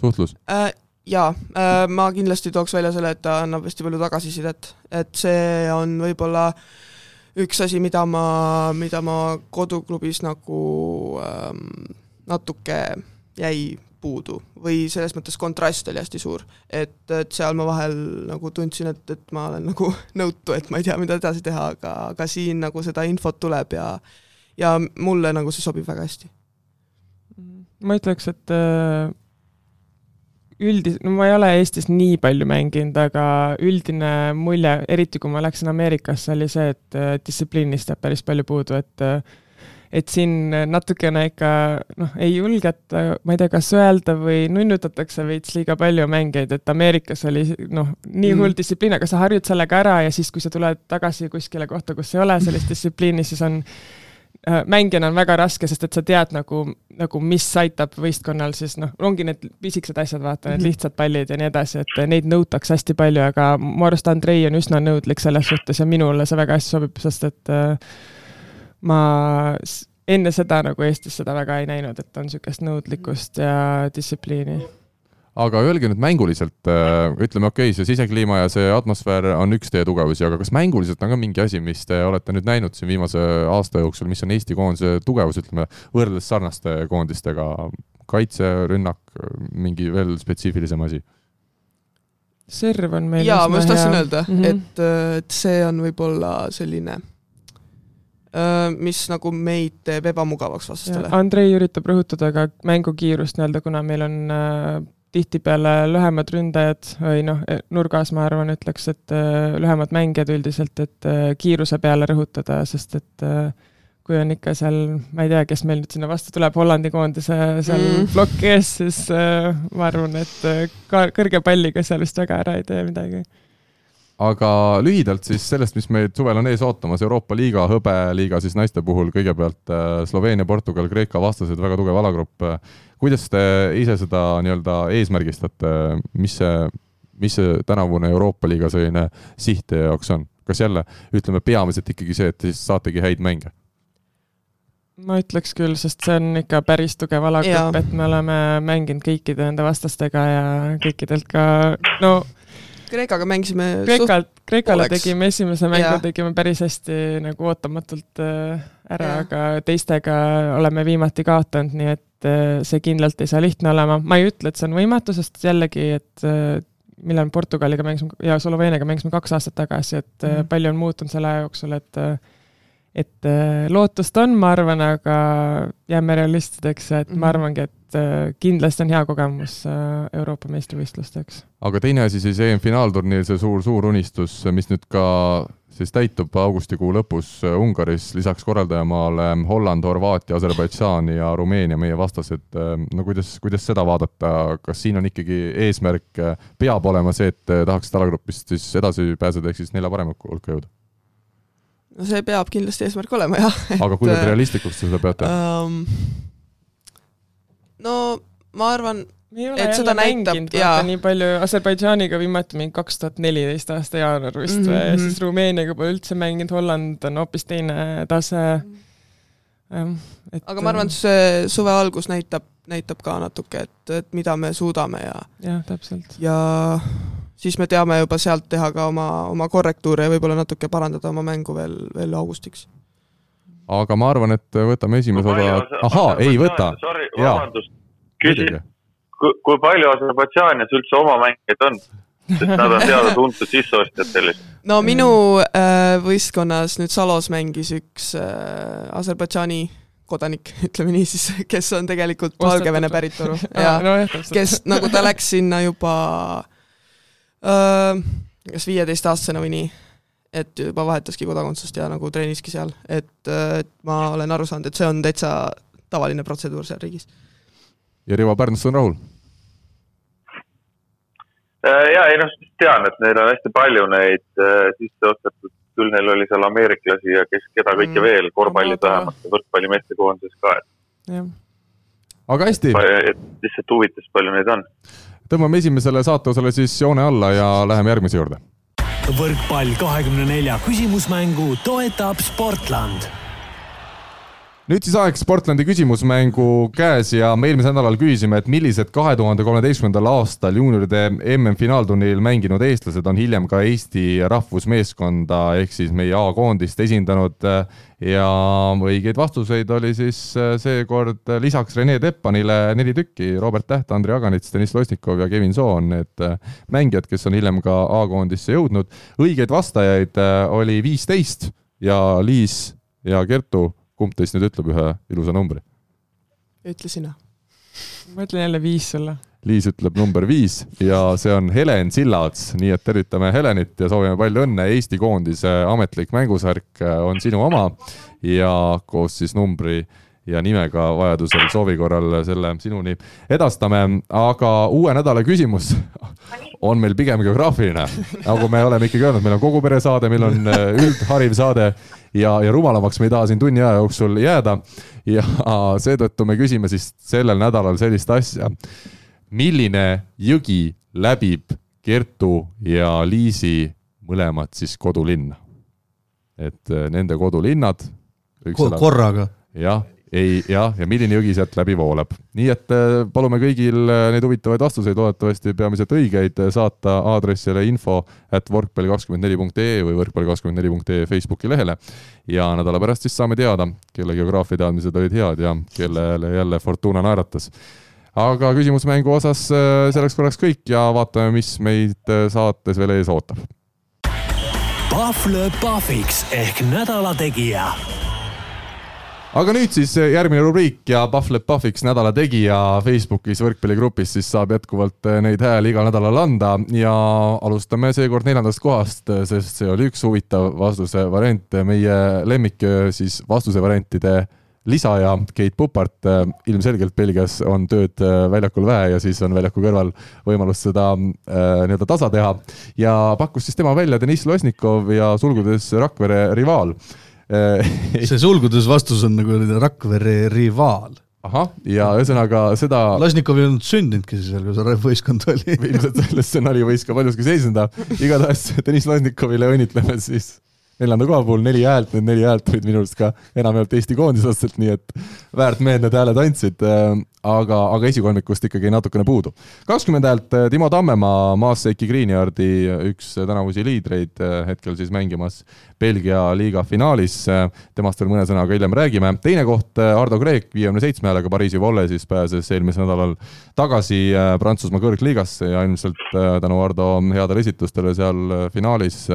suhtlus? äh,. jaa äh,, ma kindlasti tooks välja selle, et ta annab hästi palju tagasisidet, et see on võib-olla üks asi, mida ma, mida ma koduklubis nagu ähm, natuke jäi puudu või selles mõttes kontrast oli hästi suur, et, et seal ma vahel nagu tundsin, et, et ma olen nagu nõutu, et ma ei tea, mida edasi teha, aga, aga siin nagu seda infot tuleb ja ja mulle nagu see sobib väga hästi. ma ütleks, et äh, üldis-, no ma ei ole Eestis nii palju mänginud, aga üldine mulje, eriti kui ma läksin Ameerikasse, oli see, et äh, distsipliinist jääb päris palju puudu, et äh, et siin natukene ikka noh, ei julgeta, ma ei tea, kas öelda või nunnutatakse veits liiga palju mängijaid, et Ameerikas oli noh, nii Mhm. hull distsipliin, aga sa harjud sellega ära ja siis, kui sa tuled tagasi kuskile kohta, kus ei ole sellist distsipliini, siis on äh, mängijana on väga raske, sest et sa tead nagu, nagu mis aitab võistkonnal siis noh, ongi need pisikesed asjad, vaata need Mhm. lihtsad pallid ja nii edasi, et neid nõutakse hästi palju, aga mu arust Andrei on üsna nõudlik selles suhtes ja minule see väga hästi sobib, sest et äh, ma enne seda nagu Eestis seda väga ei näinud, et on niisugust nõudlikkust ja distsipliini. aga öelge nüüd mänguliselt, ütleme okei okay,, see sisekliima ja see atmosfäär on üks teie tugevusi, aga kas mänguliselt on ka mingi asi, mis te olete nüüd näinud siin viimase aasta jooksul, mis on Eesti koondise tugevus, ütleme võrreldes sarnaste koondistega, kaitse, rünnak, mingi veel spetsiifilisem asi? serv on meil jaa, ma just tahtsin öelda mm. -hmm. et, et see on võib-olla selline, mis nagu meid teeb ebamugavaks vastastele. Andrei üritab rõhutada ka mängukiirust nii-öelda, kuna meil on äh, tihtipeale lühemad ründajad või noh, nurgas ma arvan, ütleks, et äh, lühemad mängijad üldiselt, et äh, kiiruse peale rõhutada, sest et äh, kui on ikka seal, ma ei tea, kes meil nüüd sinna vastu tuleb, Hollandi koondise seal Mm. ploki ees, siis äh, ma arvan, et äh, ka kõrge palliga seal vist väga ära ei tee midagi. Aga lühidalt siis sellest, mis meid suvel on ees ootamas, Euroopa liiga, hõbeliiga siis naiste puhul kõigepealt äh, Sloveenia, Portugal, Kreeka vastased, väga tugev alagrupp. kuidas te ise seda nii-öelda eesmärgistate, mis see, mis see tänavune Euroopa liiga selline siht teie jaoks on? kas jälle ütleme peamiselt ikkagi see, et te siis saategi häid mänge? ma ütleks küll, sest see on ikka päris tugev alagrupp et me oleme mänginud kõikide nende vastastega ja kõikidelt ka, no Kreekaga mängisime Kreekalt, Kreekale pooleks. tegime esimese mängu Jaa., tegime päris hästi nagu ootamatult äh, ära, Jaa. aga teistega oleme viimati kaotanud, nii et äh, see kindlalt ei saa lihtne olema. ma ei ütle, et see on võimatu, sest jällegi, et äh, millal me Portugaliga mängisime ja Sloveeniaga mängisime kaks aastat tagasi, et mm. Mhm. palju on muutunud selle aja jooksul, et et lootust on, ma arvan, aga jääme realistideks et mm -hmm. ma Mhm. arvangi, et äh, kindlasti on hea kogemus äh, Euroopa meistrivõistlusteks. aga teine asi siis EM-finaalturniir, see suur-suur unistus, mis nüüd ka siis täitub augustikuu lõpus Ungaris, lisaks korraldajamaale Holland, Horvaatia, Aserbaidžaan ja Rumeenia, meie vastased. no kuidas, kuidas seda vaadata, kas siin on ikkagi eesmärk, peab olema see, et tahaks alagrupist siis edasi pääseda, ehk siis nelja parema hulka jõuda? no see peab kindlasti eesmärk olema jah. aga kuidas äh, realistlikuks te seda peate? um,? No ma arvan, Et seda näitab- jaa. nii palju Aserbaidžaaniga viimati mingi kaks tuhat neliteist aasta jaanuar vist mm Mhm, -hmm. ja mhm. siis Rumeeniaga pole üldse mänginud, Holland on hoopis teine tase. aga ma arvan, et see suve algus näitab, näitab ka natuke, et, et mida me suudame ja, jah, täpselt. ja siis me teame juba sealt teha ka oma, oma korrektuure ja võib-olla natuke parandada oma mängu veel, veel augustiks. Aga ma arvan, et võtame esimese osa, ahaa, ei võta. Sorry, vabandust, küsin, kui palju Aserbaidžaanis üldse oma mängijaid on? sest nad on teada-tuntud sisseostjad sellised. no minu äh, võistkonnas nüüd Salos mängis üks äh, Aserbaidžaani kodanik, ütleme nii siis, kes on tegelikult Valgevene päritolu. Ja no, kes nagu ta läks sinna juba äh, kas viieteistaastasena või nii, et juba vahetaski kodakondsust ja nagu treeniski seal, et, äh, et ma olen aru saanud, et see on täitsa tavaline protseduur seal riigis. ja Rivo Pärnus on rahul? Äh, ja ei noh, tean, et neil on hästi palju neid äh, sisse ostetud, küll neil oli seal ameeriklasi ja kes, keda kõike mm. veel, korvpallis vähemalt ja võrkpalli meestekoondises ka, et. aga hästi. et lihtsalt huvitas, palju neid on. tõmbame esimesele saateosale siis joone alla ja läheme järgmise juurde. Võrkpall kahekümne nelja küsimusmängu toetab Sportland nüüd siis aeg Sportlandi küsimusmängu käes ja me eelmisel nädalal küsisime, et millised kahe tuhande kolmeteistkümnendal aastal juunioride MM-finaalturniiril mänginud eestlased on hiljem ka Eesti rahvusmeeskonda ehk siis meie A-koondist esindanud ja õigeid vastuseid oli siis seekord lisaks Rene Teppanile neli tükki, Robert Täht, Andrei Aganits, Deniss Losnikov ja Kevin Soon, need mängijad, kes on hiljem ka A-koondisse jõudnud. õigeid vastajaid oli viisteist ja Liis ja Kertu kumb teist nüüd ütleb ühe ilusa numbri? ütle sina. ma ütlen jälle viis sulle. Liis ütleb number viis ja see on Helen Sillaots, nii et tervitame Helenit ja soovime palju õnne. Eesti koondise ametlik mängusärk on sinu oma ja koos siis numbri ja nimega vajadusel soovi korral selle sinuni edastame, aga uue nädala küsimus on meil pigem geograafiline. nagu me oleme ikkagi öelnud, meil on kogu pere saade, meil on üldhariv saade ja, ja rumalamaks me ei taha siin tunni aja jooksul jääda. ja seetõttu me küsime siis sellel nädalal sellist asja. milline jõgi läbib Kertu ja Liisi mõlemad siis kodulinna? et äh, nende kodulinnad. korraga? jah ei, jah, ja milline jõgi sealt läbi voolab. nii et äh, palume kõigil äh, neid huvitavaid vastuseid, loodetavasti peamiselt õigeid, äh, saata aadressile info at võrkpalli24.ee või võrkpalli24.ee Facebooki lehele. ja nädala pärast siis saame teada, kelle geograafia teadmised olid head ja kellele jälle Fortuna naeratas aga küsimusmängu osas selleks korraks kõik ja vaatame, mis meid saates veel ees ootab. Pahv lööb pahviks ehk nädala tegija aga nüüd siis eh, järgmine rubriik ja Pahv lööb pahviks nädala tegija Facebookis võrkpalligrupis, siis saab jätkuvalt eh, neid hääli igal nädalal anda. Ja alustame seekord neljandast kohast, eh, sest see oli üks huvitav vastuse variant, meie lemmik siis vastuse variantide lisaja Keit Pupart ilmselgelt Belgias on tööd väljakul vähe ja siis on väljaku kõrval võimalus seda äh, nii-öelda tasa teha. Ja pakkus siis tema välja Deniss Losnikov ja sulgudes Rakvere rivaal see sulgudes vastus on nagu Rakvere rivaal. ahah, ja ühesõnaga seda Lasnikov ei olnud sündinudki siis veel, kui see võistkond oli. ilmselt selles stsenaariumi võis ka paljuski seisneda. igatahes Deniss Lasnikovile õnnitleme siis neljanda koha puhul neli häält, need neli häält olid minu arust ka enamjaolt Eesti koondislastelt, nii et väärt mehed need hääled andsid, aga, aga esikolmikust ikkagi natukene puudu. kakskümmend häält äh, Timo Tammemaa, Maaseiki Greenyardi üks tänavusi liidreid, hetkel siis mängimas Belgia liiga finaalis. temast veel mõne sõnaga hiljem räägime. teine koht, äh, Ardo Kreek viiekümne seitsme häälega Pariisi Volle siis pääses eelmisel nädalal tagasi Prantsusmaa kõrgliigasse ja ilmselt tänu Ardo headele esitustele seal finaalis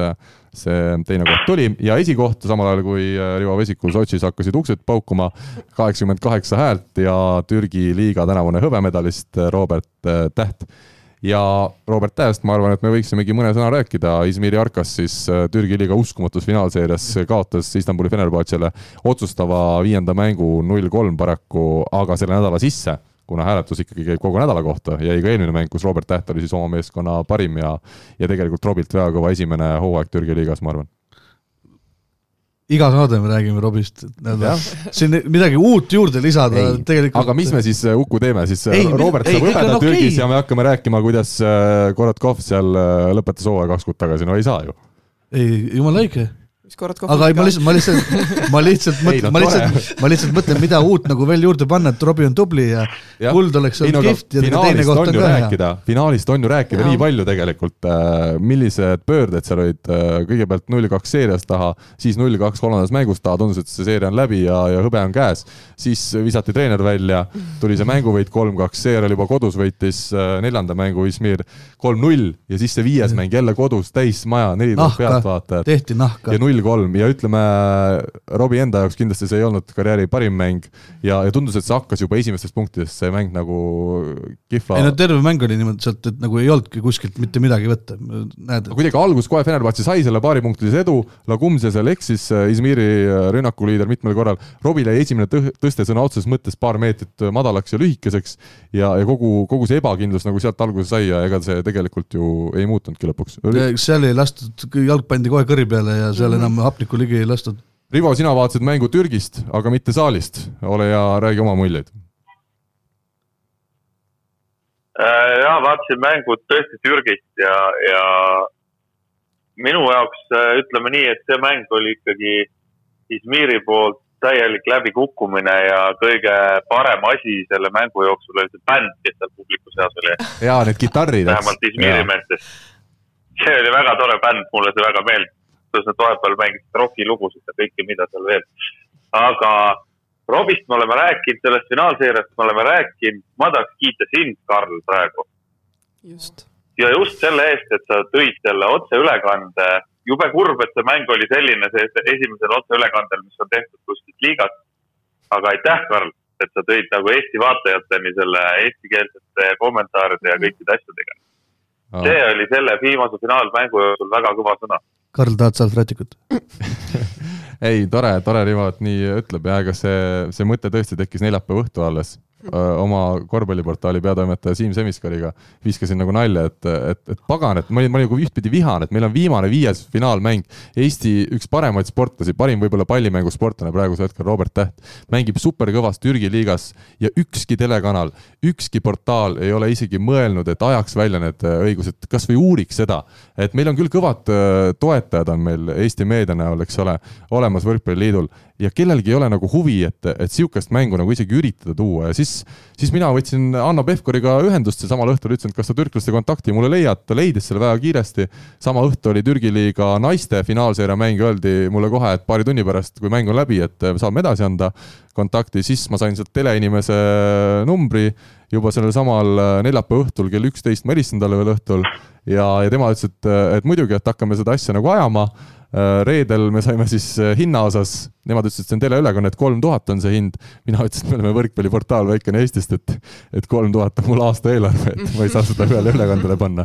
see teine koht tuli. Ja esikoht samal ajal kui Rivo Vesiku Sotšis hakkasid uksed paukuma, kaheksakümmend kaheksa häält ja Türgi liiga tänavune hõbemedalist Robert Täht. Ja Robert Tähest ma arvan, et me võiksimegi mõne sõna rääkida, Izmiri Arkas siis äh, Türgi liiga uskumatus finaalseerias kaotas Istanbuli Fenerbahcele otsustava viienda mängu null-kolm paraku, aga selle nädala sisse kuna hääletus ikkagi käib kogu nädala kohta, jäi ka eelmine mäng, kus Robert Täht oli siis oma meeskonna parim ja ja tegelikult Robilt väga kõva esimene hooaeg Türgi liigas, ma arvan iga saade me räägime Robist, siin midagi uut juurde lisada ei, tegelikult. aga mis me siis äh, Uku teeme, siis äh, Robert saab hõbeda okay. Türgis ja me hakkame rääkima, kuidas äh, Korotkov seal lõpetas hooaja kaks kuud tagasi, no ei saa ju. ei, jumala õige. Mis korrad aga ei, ma lihtsalt, ma lihtsalt ma lihtsalt mõtlen, ma lihtsalt, ma lihtsalt mõtlen, mida uut nagu veel juurde panna, et Robbie on tubli ja Jah. kuld oleks olnud kihvt ja teine finaalist koht on ka hea. rääkida, finaalist on ju rääkida Jaa. nii palju tegelikult, millised pöörded seal olid, kõigepealt null kaks seerias taha, siis null kaks kolmandas mängus taha, tundus, et see seeria on läbi ja, ja hõbe on käes. siis visati treener välja, tuli see mänguvõit kolm-kaks, seejärel juba kodus võitis äh, neljanda mängu Izmir kolm-null ja siis see viies mäng jälle kodus, täismaja, neli tuhat pealtvaatajat tehti nahka ja. Null-kolm ja ütleme, Robbie enda jaoks kindlasti see ei olnud karjääri parim mäng. Ja, ja tundus, et see hakkas juba esimestest punktidest, see mäng nagu kihva ei no terve mäng oli niimoodi sealt, et nagu ei olnudki kuskilt mitte midagi võtta, näed, kuidagi algus kohe Fenerbahce sai selle paaripunktilise edu, Lagumse seal eksis, Izmiri äh, rünnakuliider mitmel korral, Robbile jäi esimene tõste sõna otseses mõttes paar meetrit äh, madalaks ja lühikeseks. Ja, ja kogu, kogu see ebakindlus nagu sealt alguse sai ja ega see tegelikult ju ei muutunudki lõpuks. seal ei lastud, jalg pandi kohe kõri peale ja seal Mhm. Enam hapnikku ligi ei lastud. Rivo, sina vaatasid mängu Türgist, aga mitte saalist, ole hea, räägi oma muljeid. Äh, ja vaatasin mängu tõesti Türgist ja, ja minu jaoks äh, ütleme nii, et see mäng oli ikkagi Izmiri poolt täielik läbikukkumine ja kõige parem asi selle mängu jooksul oli see bänd, kes seal publiku seas oli, jaa, need kitarrid. vähemalt Izmiri meestest. see oli väga tore bänd, mulle see väga meeldis, kuidas nad vahepeal mängisid rokilugusid ja kõike, mida seal veel. aga Robist me oleme rääkinud, sellest finaalseeriast me oleme rääkinud, ma tahaks kiita sind, Karl, praegu just. ja just selle eest, et sa tõid selle otseülekande. jube kurb, et see mäng oli selline, see see esimesel otseülekandel, mis on tehtud kuskilt liigast. aga aitäh, Karl, et sa tõid nagu Eesti vaatajateni selle eestikeelsete kommentaaride ja kõikide asjadega. See oli selle viimase finaalmängu jooksul väga kõva sõna. Karl, tahad sealt rätikut? ei, tore, tore Rivo, et nii ütleb ja ega see, see mõte tõesti tekkis neljapäeva õhtu alles. Oma korvpalliportaali peatoimetaja Siim Semiskariga viskasin nagu nalja, et, et, et pagan, et ma olin, ma olin nagu ühtpidi vihane, et meil on viimane viies finaalmäng. Eesti üks paremaid sportlasi, parim võib-olla pallimängusportlane praegusel hetkel, Robert Täht, mängib superkõvas Türgi liigas ja ükski telekanal, ükski portaal ei ole isegi mõelnud, et ajaks välja need õigused, kasvõi uuriks seda. et meil on küll kõvad toetajad on meil Eesti meedia näol, eks ole, olemas Võrkpalliliidul ja kellelgi ei ole nagu huvi, et, et sihukest mängu nagu isegi üritada tuua ja siis, siis mina võtsin Hanno Pevkuriga ühendust ja samal õhtul ütlesin, et kas sa türklaste kontakti mulle leiad, ta leidis selle väga kiiresti. sama õhtu oli Türgi liiga naiste finaalseeria mäng, öeldi mulle kohe, et paari tunni pärast, kui mäng on läbi, et saame edasi anda kontakti, siis ma sain sealt teleinimese numbri juba sellel samal neljapäeva õhtul kell üksteist, ma helistasin talle veel õhtul ja, ja tema ütles, et, et muidugi, et hakkame seda asja nagu ajama. Reedel me saime siis hinna osas, nemad ütlesid, et see on teleülekanne, et kolm tuhat on see hind. mina ütlesin, et me oleme võrkpalliportaal väikene Eestist, et, et kolm tuhat on mul aastaeelarve, et ma ei saa seda ühele ülekandele panna.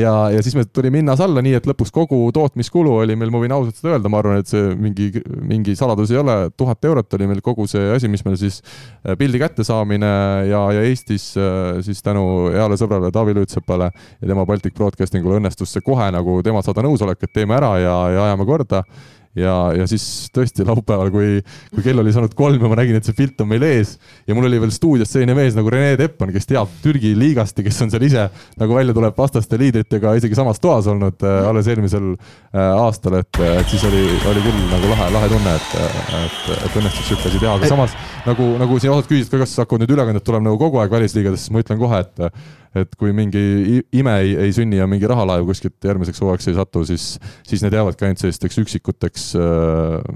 ja, ja siis me tulime hinnas alla, nii et lõpuks kogu tootmiskulu oli meil, ma võin ausalt seda öelda, ma arvan, et see mingi, mingi saladus ei ole, tuhat eurot oli meil kogu see asi, mis meil siis äh, pildi kättesaamine ja, ja Eestis äh, siis tänu heale sõbrale Taavi Lüütsepale ja tema Baltic Broadcastingule õnnestus see kohe nagu tema saada nõusolek, et teeme ära ja, ja ajame korda ja, ja siis tõesti laupäeval, kui, kui kell oli saanud kolm ja ma nägin, et see pilt on meil ees ja mul oli veel stuudios selline mees nagu Rene Teppan, kes teab Türgi liigast ja kes on seal ise nagu välja tuleb vastaste liidritega isegi samas toas olnud äh, alles eelmisel äh, aastal, et, et siis oli, oli küll nagu lahe, lahe tunne, et, et, et õnnestus sihuke asi teha, aga samas nagu, nagu siin osad küsisid ka, kas hakkavad nüüd ülekanded tulema nagu kogu aeg välisliigades, siis ma ütlen kohe, et et kui mingi ime ei, ei sünni ja mingi rahalaev kuskilt järgmiseks hooaegs ei satu, siis, siis need jäävadki ainult sellisteks üksikuteks äh,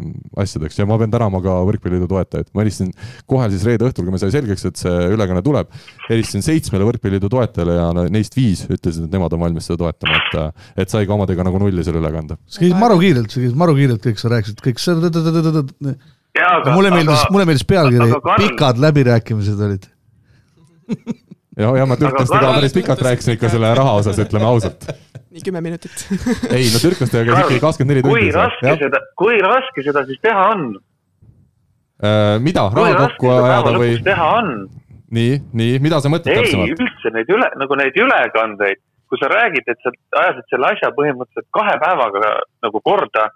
asjadeks ja ma pean tänama ka Võrkpalliliidu toetajaid, ma helistasin kohe siis reede õhtul, kui me sai selgeks, et see ülekanne tuleb, helistasin seitsmele Võrkpalliliidu toetajale ja neist viis ütlesid, et nemad on valmis seda toetama, et, et sai ka omadega nagu nulli selle ülekande. see käis maru kiirelt, see käis maru kiirelt, kõik sa rääkisid, kõik see, mulle meeldis, mulle meeldis pealkiri pikad läbirääkimised olid. ja, ja ma türklastega Karl- päris pikalt rääkisin ikka selle raha osas, ütleme ausalt. nii kümme minutit. ei no türklastega käis ikkagi kakskümmend neli kui tundi raske seal. seda, kui raske seda siis teha on? mida, kui raha kokku ajada või teha on? nii, nii, mida sa mõtled ei, täpsemalt? üldse neid üle, nagu neid ülekandeid, kui sa räägid, et sa ajasid selle asja põhimõtteliselt kahe päevaga nagu korda,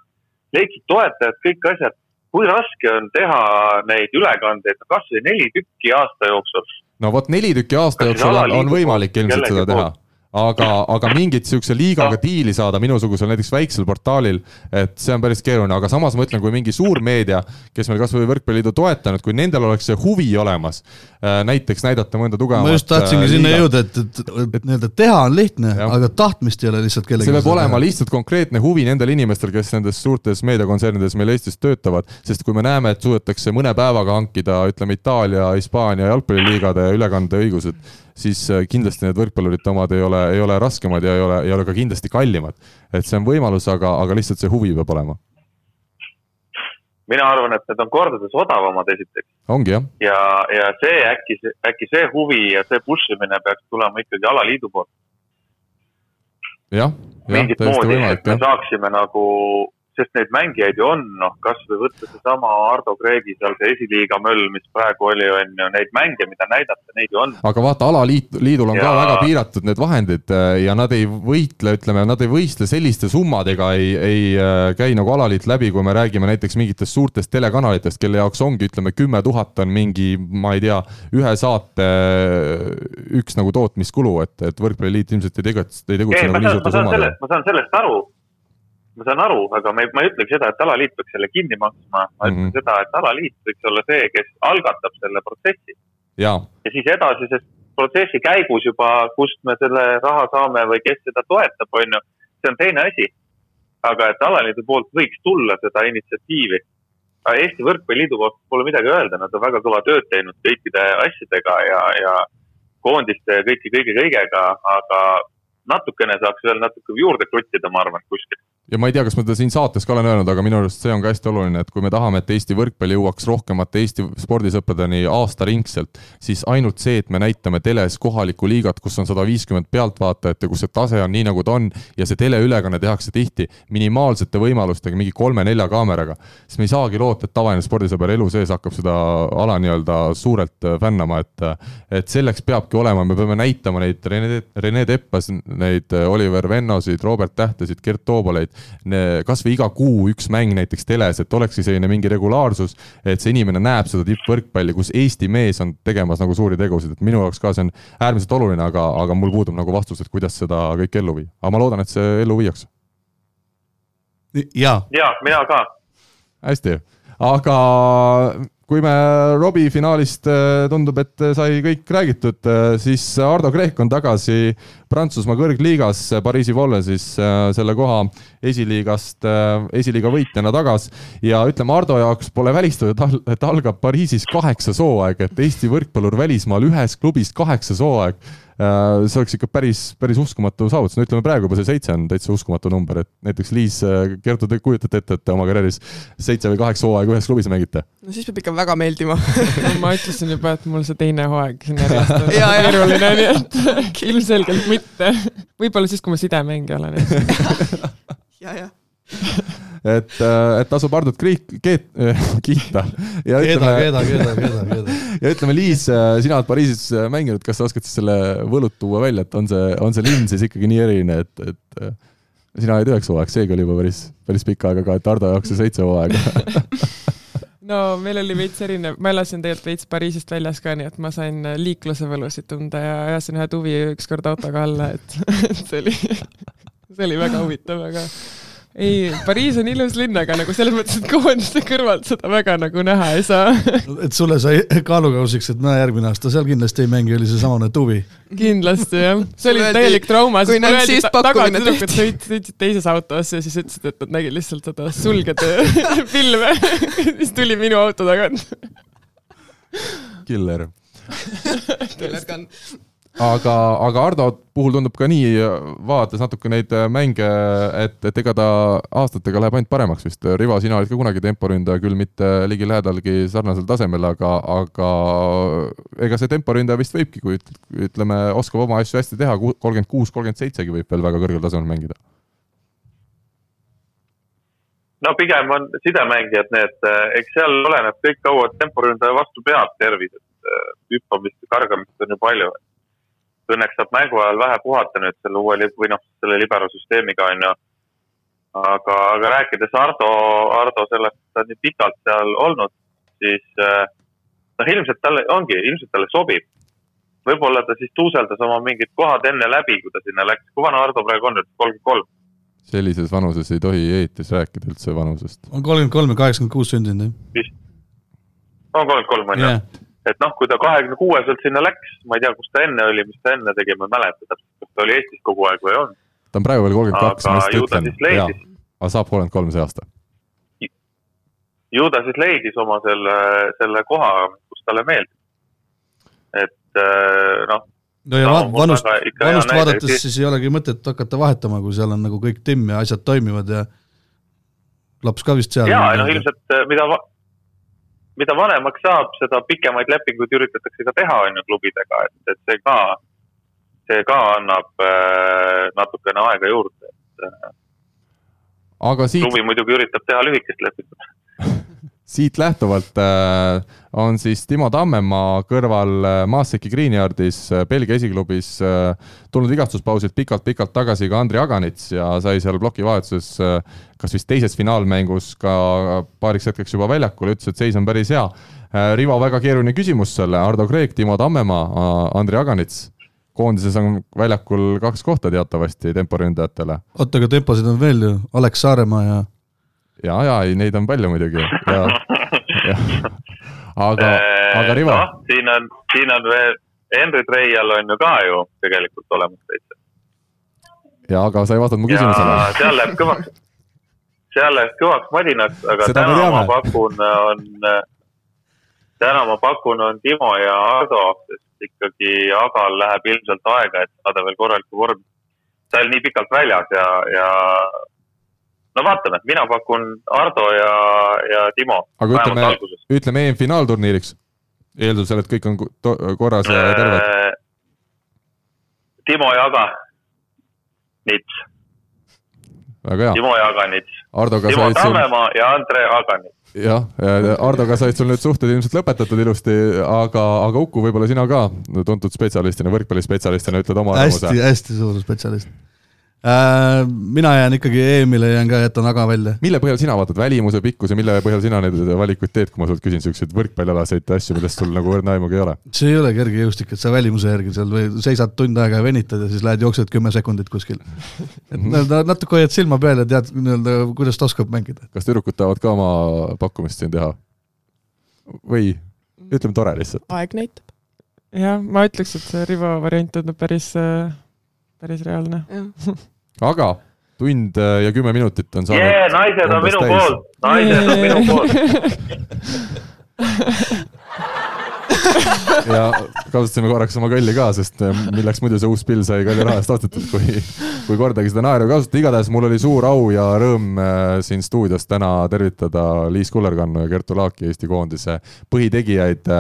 leidsid toetajad, kõik asjad. Kui raske on teha neid ülekandeid kasvõi neli tükki aasta jooksul? no vot neli tükki aasta Kas jooksul on, on võimalik ilmselt seda teha. Aga, aga mingit niisuguse liigaga diili saada minusugusel näiteks väiksel portaalil, et see on päris keeruline, aga samas ma ütlen, kui mingi suur meedia, kes meil kasvõi Võrkpalliliidu toetanud, kui nendel oleks see huvi olemas, äh, näiteks näidata mõnda tugevamat ma just tahtsingi äh, sinna liigat. jõuda, et, et, et nii-öelda teha on lihtne, aga tahtmist ei ole lihtsalt kellelgi. see peab olema lihtsalt konkreetne huvi nendel inimestel, kes nendes suurtes meediakontsernides meil Eestis töötavad, sest kui me näeme, et suudetakse mõne päevaga hankida, ütleme, Itaalia, Hispaania jalgpalliliigade ülekandeõigused, siis äh, kindlasti need võrkpallurite omad ei ole, ei ole raskemad ja ei ole, ei ole ka kindlasti kallimad. et see on võimalus, aga, aga lihtsalt see huvi peab olema. mina arvan, et need on kordades odavamad esiteks. ongi jah. ja, ja see äkki, äkki see huvi ja see push imine peaks tulema ikkagi alaliidu poolt. jah, jah, täiesti võimalik me saaksime nagu sest neid mängijaid ju on, noh, kasvõi võtta seesama Ardo Kreegi seal see esiliiga möll, mis praegu oli, on ju, neid mänge, mida näidata, neid ju on. aga vaata, alaliit, liidul on ja... ka väga piiratud need vahendid äh, ja nad ei võitle, ütleme, nad ei võistle selliste summadega, ei, ei äh, käi nagu alaliit läbi, kui me räägime näiteks mingitest suurtest telekanalitest, kelle jaoks ongi, ütleme, kümme tuhat on mingi, ma ei tea, ühe saate äh, üks nagu tootmiskulu, et, et võrkpalliliit ilmselt ei tegutse, ei tegutse nagu nii suurte summadega ma saan sellest aru. Ma saan aru, aga ma ei, ma ei ütlegi seda, et alaliit peaks selle kinni maksma, ma ütlen Mhm. seda, et alaliit võiks olla see, kes algatab selle protsessi ja siis edasises protsessi käigus juba, kust me selle raha saame või kes seda toetab, on ju, see on teine asi. aga et alaliidu poolt võiks tulla seda initsiatiivi. Eesti Võrkpalliliidu poolt pole midagi öelda, nad on väga kõva tööd teinud kõikide asjadega ja, ja koondiste ja kõiki kõige kõigega, aga natukene saaks veel natuke juurde kruttida, ma arvan, kuskilt. Ja ma ei tea, kas ma seda siin saates ka olen öelnud, aga minu arust see on ka hästi oluline, et kui me tahame, et Eesti võrkpall jõuaks rohkemate Eesti spordisõpradeni aastaringselt, siis ainult see, et me näitame teles kohalikku liigat, kus on sada viiskümmend pealtvaatajat ja kus see tase on nii, nagu ta on ja see teleülekanne tehakse tihti minimaalsete võimalustega, mingi kolme-nelja kaameraga, siis me ei saagi loota, et tavaline spordisõber elu sees hakkab seda ala nii-öelda suurelt äh, fännama, et et selleks peabki olema, me peame näitama neid Rene, Rene Teppas, neid äh, Oliver Vennosid, Robert Tähtesid, Gert Tooboleid, kasvõi iga kuu üks mäng näiteks teles, et olekski selline mingi regulaarsus, et see inimene näeb seda tippvõrkpalli, kus Eesti mees on tegemas nagu suuri tegusid, et minu jaoks ka see on äärmiselt oluline, aga, aga mul puudub nagu vastus, et kuidas seda kõike ellu viia. aga ma loodan, et see ellu viiakse. jaa, ja mina ka. hästi, aga kui me Robbie finaalist äh, tundub, et sai kõik räägitud, siis Ardo Kreek on tagasi Prantsusmaa kõrgliigas Pariisi Vollesis äh, selle koha esiliigast, esiliiga võitjana tagas. Ja ütleme, Ardo jaoks pole välistatud, et algab Pariisis kaheksas hooaeg, et Eesti võrkpallur välismaal ühes klubis kaheksas hooaeg see oleks ikka päris, päris uskumatu saavutus, no ütleme praegu juba see seitse on täitsa uskumatu number, et näiteks Liis Kertu, te kujutate ette, et te oma karjääris seitse või kaheksa hooaega ühes klubis mängite? no siis peab ikka väga meeldima ma ütlesin juba, et mul see teine hooaeg siin järjest on keeruline, nii et ilmselgelt mitte. võib-olla siis, kui ma sidemängija olen. ja, jah et, et tasub Hardot kriik-, keet-, kiita. ja keda, ütleme, keda, keda, keda, keda. ja ütleme, Liis, sina oled Pariisis mänginud, kas sa oskad siis selle võlut tuua välja, et on see, on see linn siis ikkagi nii eriline, et, et sina olid üheksa hooaega, seegi oli juba päris, päris pikk aeg, aga et Hardo jaoks see seitse hooaega. no meil oli veits erinev, ma elasin tegelikult veits Pariisist väljas ka, nii et ma sain liikluse võlusid tunda ja ajasin ühe tuvi ükskord autoga alla, et, et see oli, see oli väga huvitav, aga ei, Pariis on ilus linn, aga nagu selles mõttes, et koondiste kõrvalt seda väga nagu näha ei saa. et sulle sai kaalukausiks, et no järgmine aasta seal kindlasti ei mängi, oli seesamane tuvi. kindlasti jah, see oli täielik trauma, kui sest nad mulle öeldi siis ta- tagant pakkumine tüdrukud sõitsid teises autos ja siis ütlesid, et nad nägid lihtsalt seda sulgede filme, siis tuli minu auto tagant. killer. Killer Gun. aga, aga Hardo puhul tundub ka nii, vaadates natuke neid mänge, et, et ega ta aastatega läheb ainult paremaks vist. Rivo, sina olid ka kunagi temporündaja, küll mitte ligilähedalgi sarnasel tasemel, aga, aga ega see temporündaja vist võibki, kui üt- ütleme, oskab oma asju hästi teha, kolmkümmend kuus, kolmkümmend seitsegi võib veel väga kõrgel tasemel mängida. no pigem on sidemängijad need, eks seal oleneb kõik, kaua temporündaja vastu peab tervis, et eh, hüppamist ja kargamist on ju palju. Õnneks saab mängu ajal vähe puhata nüüd selle uue li- või noh, selle libero süsteemiga on ju. aga, aga rääkides Ardo, Ardo sellest, ta on nii pikalt seal olnud, siis eh, noh, ilmselt talle ongi, ilmselt talle sobib. võib-olla ta siis tuuseldas oma mingid kohad enne läbi, kui ta sinna läks. kui vana Ardo praegu on nüüd, kolmkümmend kolm? sellises vanuses ei tohi eetis rääkida üldse vanusest. on kolmkümmend kolm ja kaheksakümmend kuus sündinud, jah. vist. on kolmkümmend kolm, on ju? Et noh, kui ta kahekümne kuueselt sinna läks, ma ei tea, kus ta enne oli, mis ta enne tegi, ma ei mäleta täpselt, kas ta oli Eestis kogu aeg või on. ta on praegu veel kolmkümmend kaks, ma just ütlen. aga saab kolmkümmend kolm see aasta. ju ta siis leidis oma selle, selle koha, kus talle meeldib. et äh, noh no ja no, vanust, vanust vaadates näide, siis ei olegi mõtet hakata vahetama, kui seal on nagu kõik timm ja asjad toimivad ja laps ka vist seal. jaa, noh ilmselt äh, mida, mida vanemaks saab, seda pikemaid lepinguid üritatakse ka teha, on ju, klubidega, et, et see ka, see ka annab äh, natukene aega juurde, et äh, aga siit klubi muidugi üritab teha lühikest lepingut siit lähtuvalt äh, on siis Timo Tammemaa kõrval äh, Maasseki Greenyardis äh, Belgia esiklubis tulnud vigastuspausilt pikalt-pikalt tagasi ka Andri Aganits ja sai seal plokivahetuses kas vist teises finaalmängus ka paariks hetkeks juba väljakul, ütles, et seis on päris hea. Rivo, väga keeruline küsimus selle, Ardo Kreek, Timo Tammemaa, Andri Aganits koondises on väljakul kaks kohta teatavasti temporündajatele. oota, aga temposid on veel ju, Alex Saaremaa ja ja, ja ei, neid on palju muidugi ja, ja aga äh,, aga Rivo no,. siin on, siin on veel, Henry Treial on ju ka ju tegelikult olemas täitsa. ja, aga sa ei vastanud mu küsimusele. seal läheb kõvaks, seal läheb kõvaks madinaks, aga Seda täna ma pakun, on, täna ma pakun, on Timo ja Ardo, sest ikkagi Agal läheb ilmselt aega, et saada veel korralikku vormi. ta oli nii pikalt väljas ja, ja no vaatame, mina pakun Ardo ja, ja Timo. aga ütleme, ütleme EM-finaalturniiriks, eeldusel, et kõik on korras ja terved. Äh, Timo ja Aga, Nits. väga hea. Timo ja Aga Nits. Timo Tammemaa sul... ja Andre Aganit jah, Hardoga said sul nüüd suhted ilmselt lõpetatud ilusti, aga, aga Uku, võib-olla sina ka tuntud spetsialistina, võrkpallispetsialistina ütled oma arvamuse? hästi, hästi suur spetsialist mina jään ikkagi EM-ile, jään ka, jätan Aga välja. mille põhjal sina vaatad, välimuse, pikkuse, mille põhjal sina neid valikuid teed, kui ma sult küsin siukseid võrkpallialaseid asju, millest sul nagu õrna aimugi ei ole? see ei ole kergejõustik, et sa välimuse järgi seal või seisad tund aega ja venitad ja siis lähed jooksed kümme sekundit kuskil. et nii-öelda natuke hoiad silma peal ja tead nii-öelda, kuidas ta oskab mängida. kas tüdrukud tahavad ka oma pakkumist siin teha? või ütleme tore lihtsalt? aeg näitab. jah, ma ütleks, et see Rivo variant tundub päris, päris reaalne aga tund äh, ja kümme minutit on saanud yeah,. naised on minu täis. poolt, naised on minu poolt ja kasutasime korraks oma kalli ka, sest äh, milleks muidu see uus pill sai kalli raha eest ostetud, kui, kui kordagi seda naeru ei kasuta. igatahes mul oli suur au ja rõõm äh, siin stuudios täna tervitada Liis Kullerkannu ja Kertu Laaki, Eesti koondise põhitegijaid.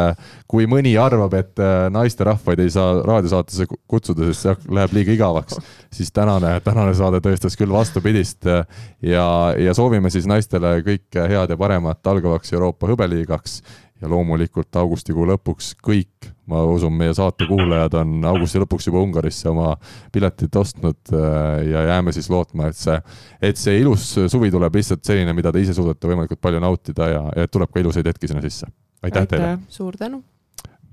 kui mõni arvab, et naisterahvaid ei saa raadiosaatesse kutsuda, sest see läheb liiga igavaks, siis tänane, tänane saade tõestas küll vastupidist ja, ja soovime siis naistele kõike head ja paremat algavaks Euroopa hõbeliigaks ja loomulikult augustikuu lõpuks kõik, ma usun, meie saate kuulajad on augusti lõpuks juba Ungarisse oma piletid ostnud äh, ja jääme siis lootma, et see, et see ilus suvi tuleb lihtsalt selline, mida te ise suudate võimalikult palju nautida ja, ja tuleb ka ilusaid hetki sinna sisse. aitäh teile! suur tänu!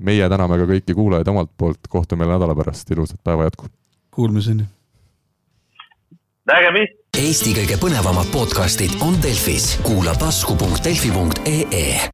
meie täname ka kõiki kuulajaid omalt poolt, kohtume jälle nädala pärast, ilusat päeva jätku! Kuulmiseni! nägemist! Eesti kõige põnevamad podcastid on Delfis, kuula tasku.delfi.ee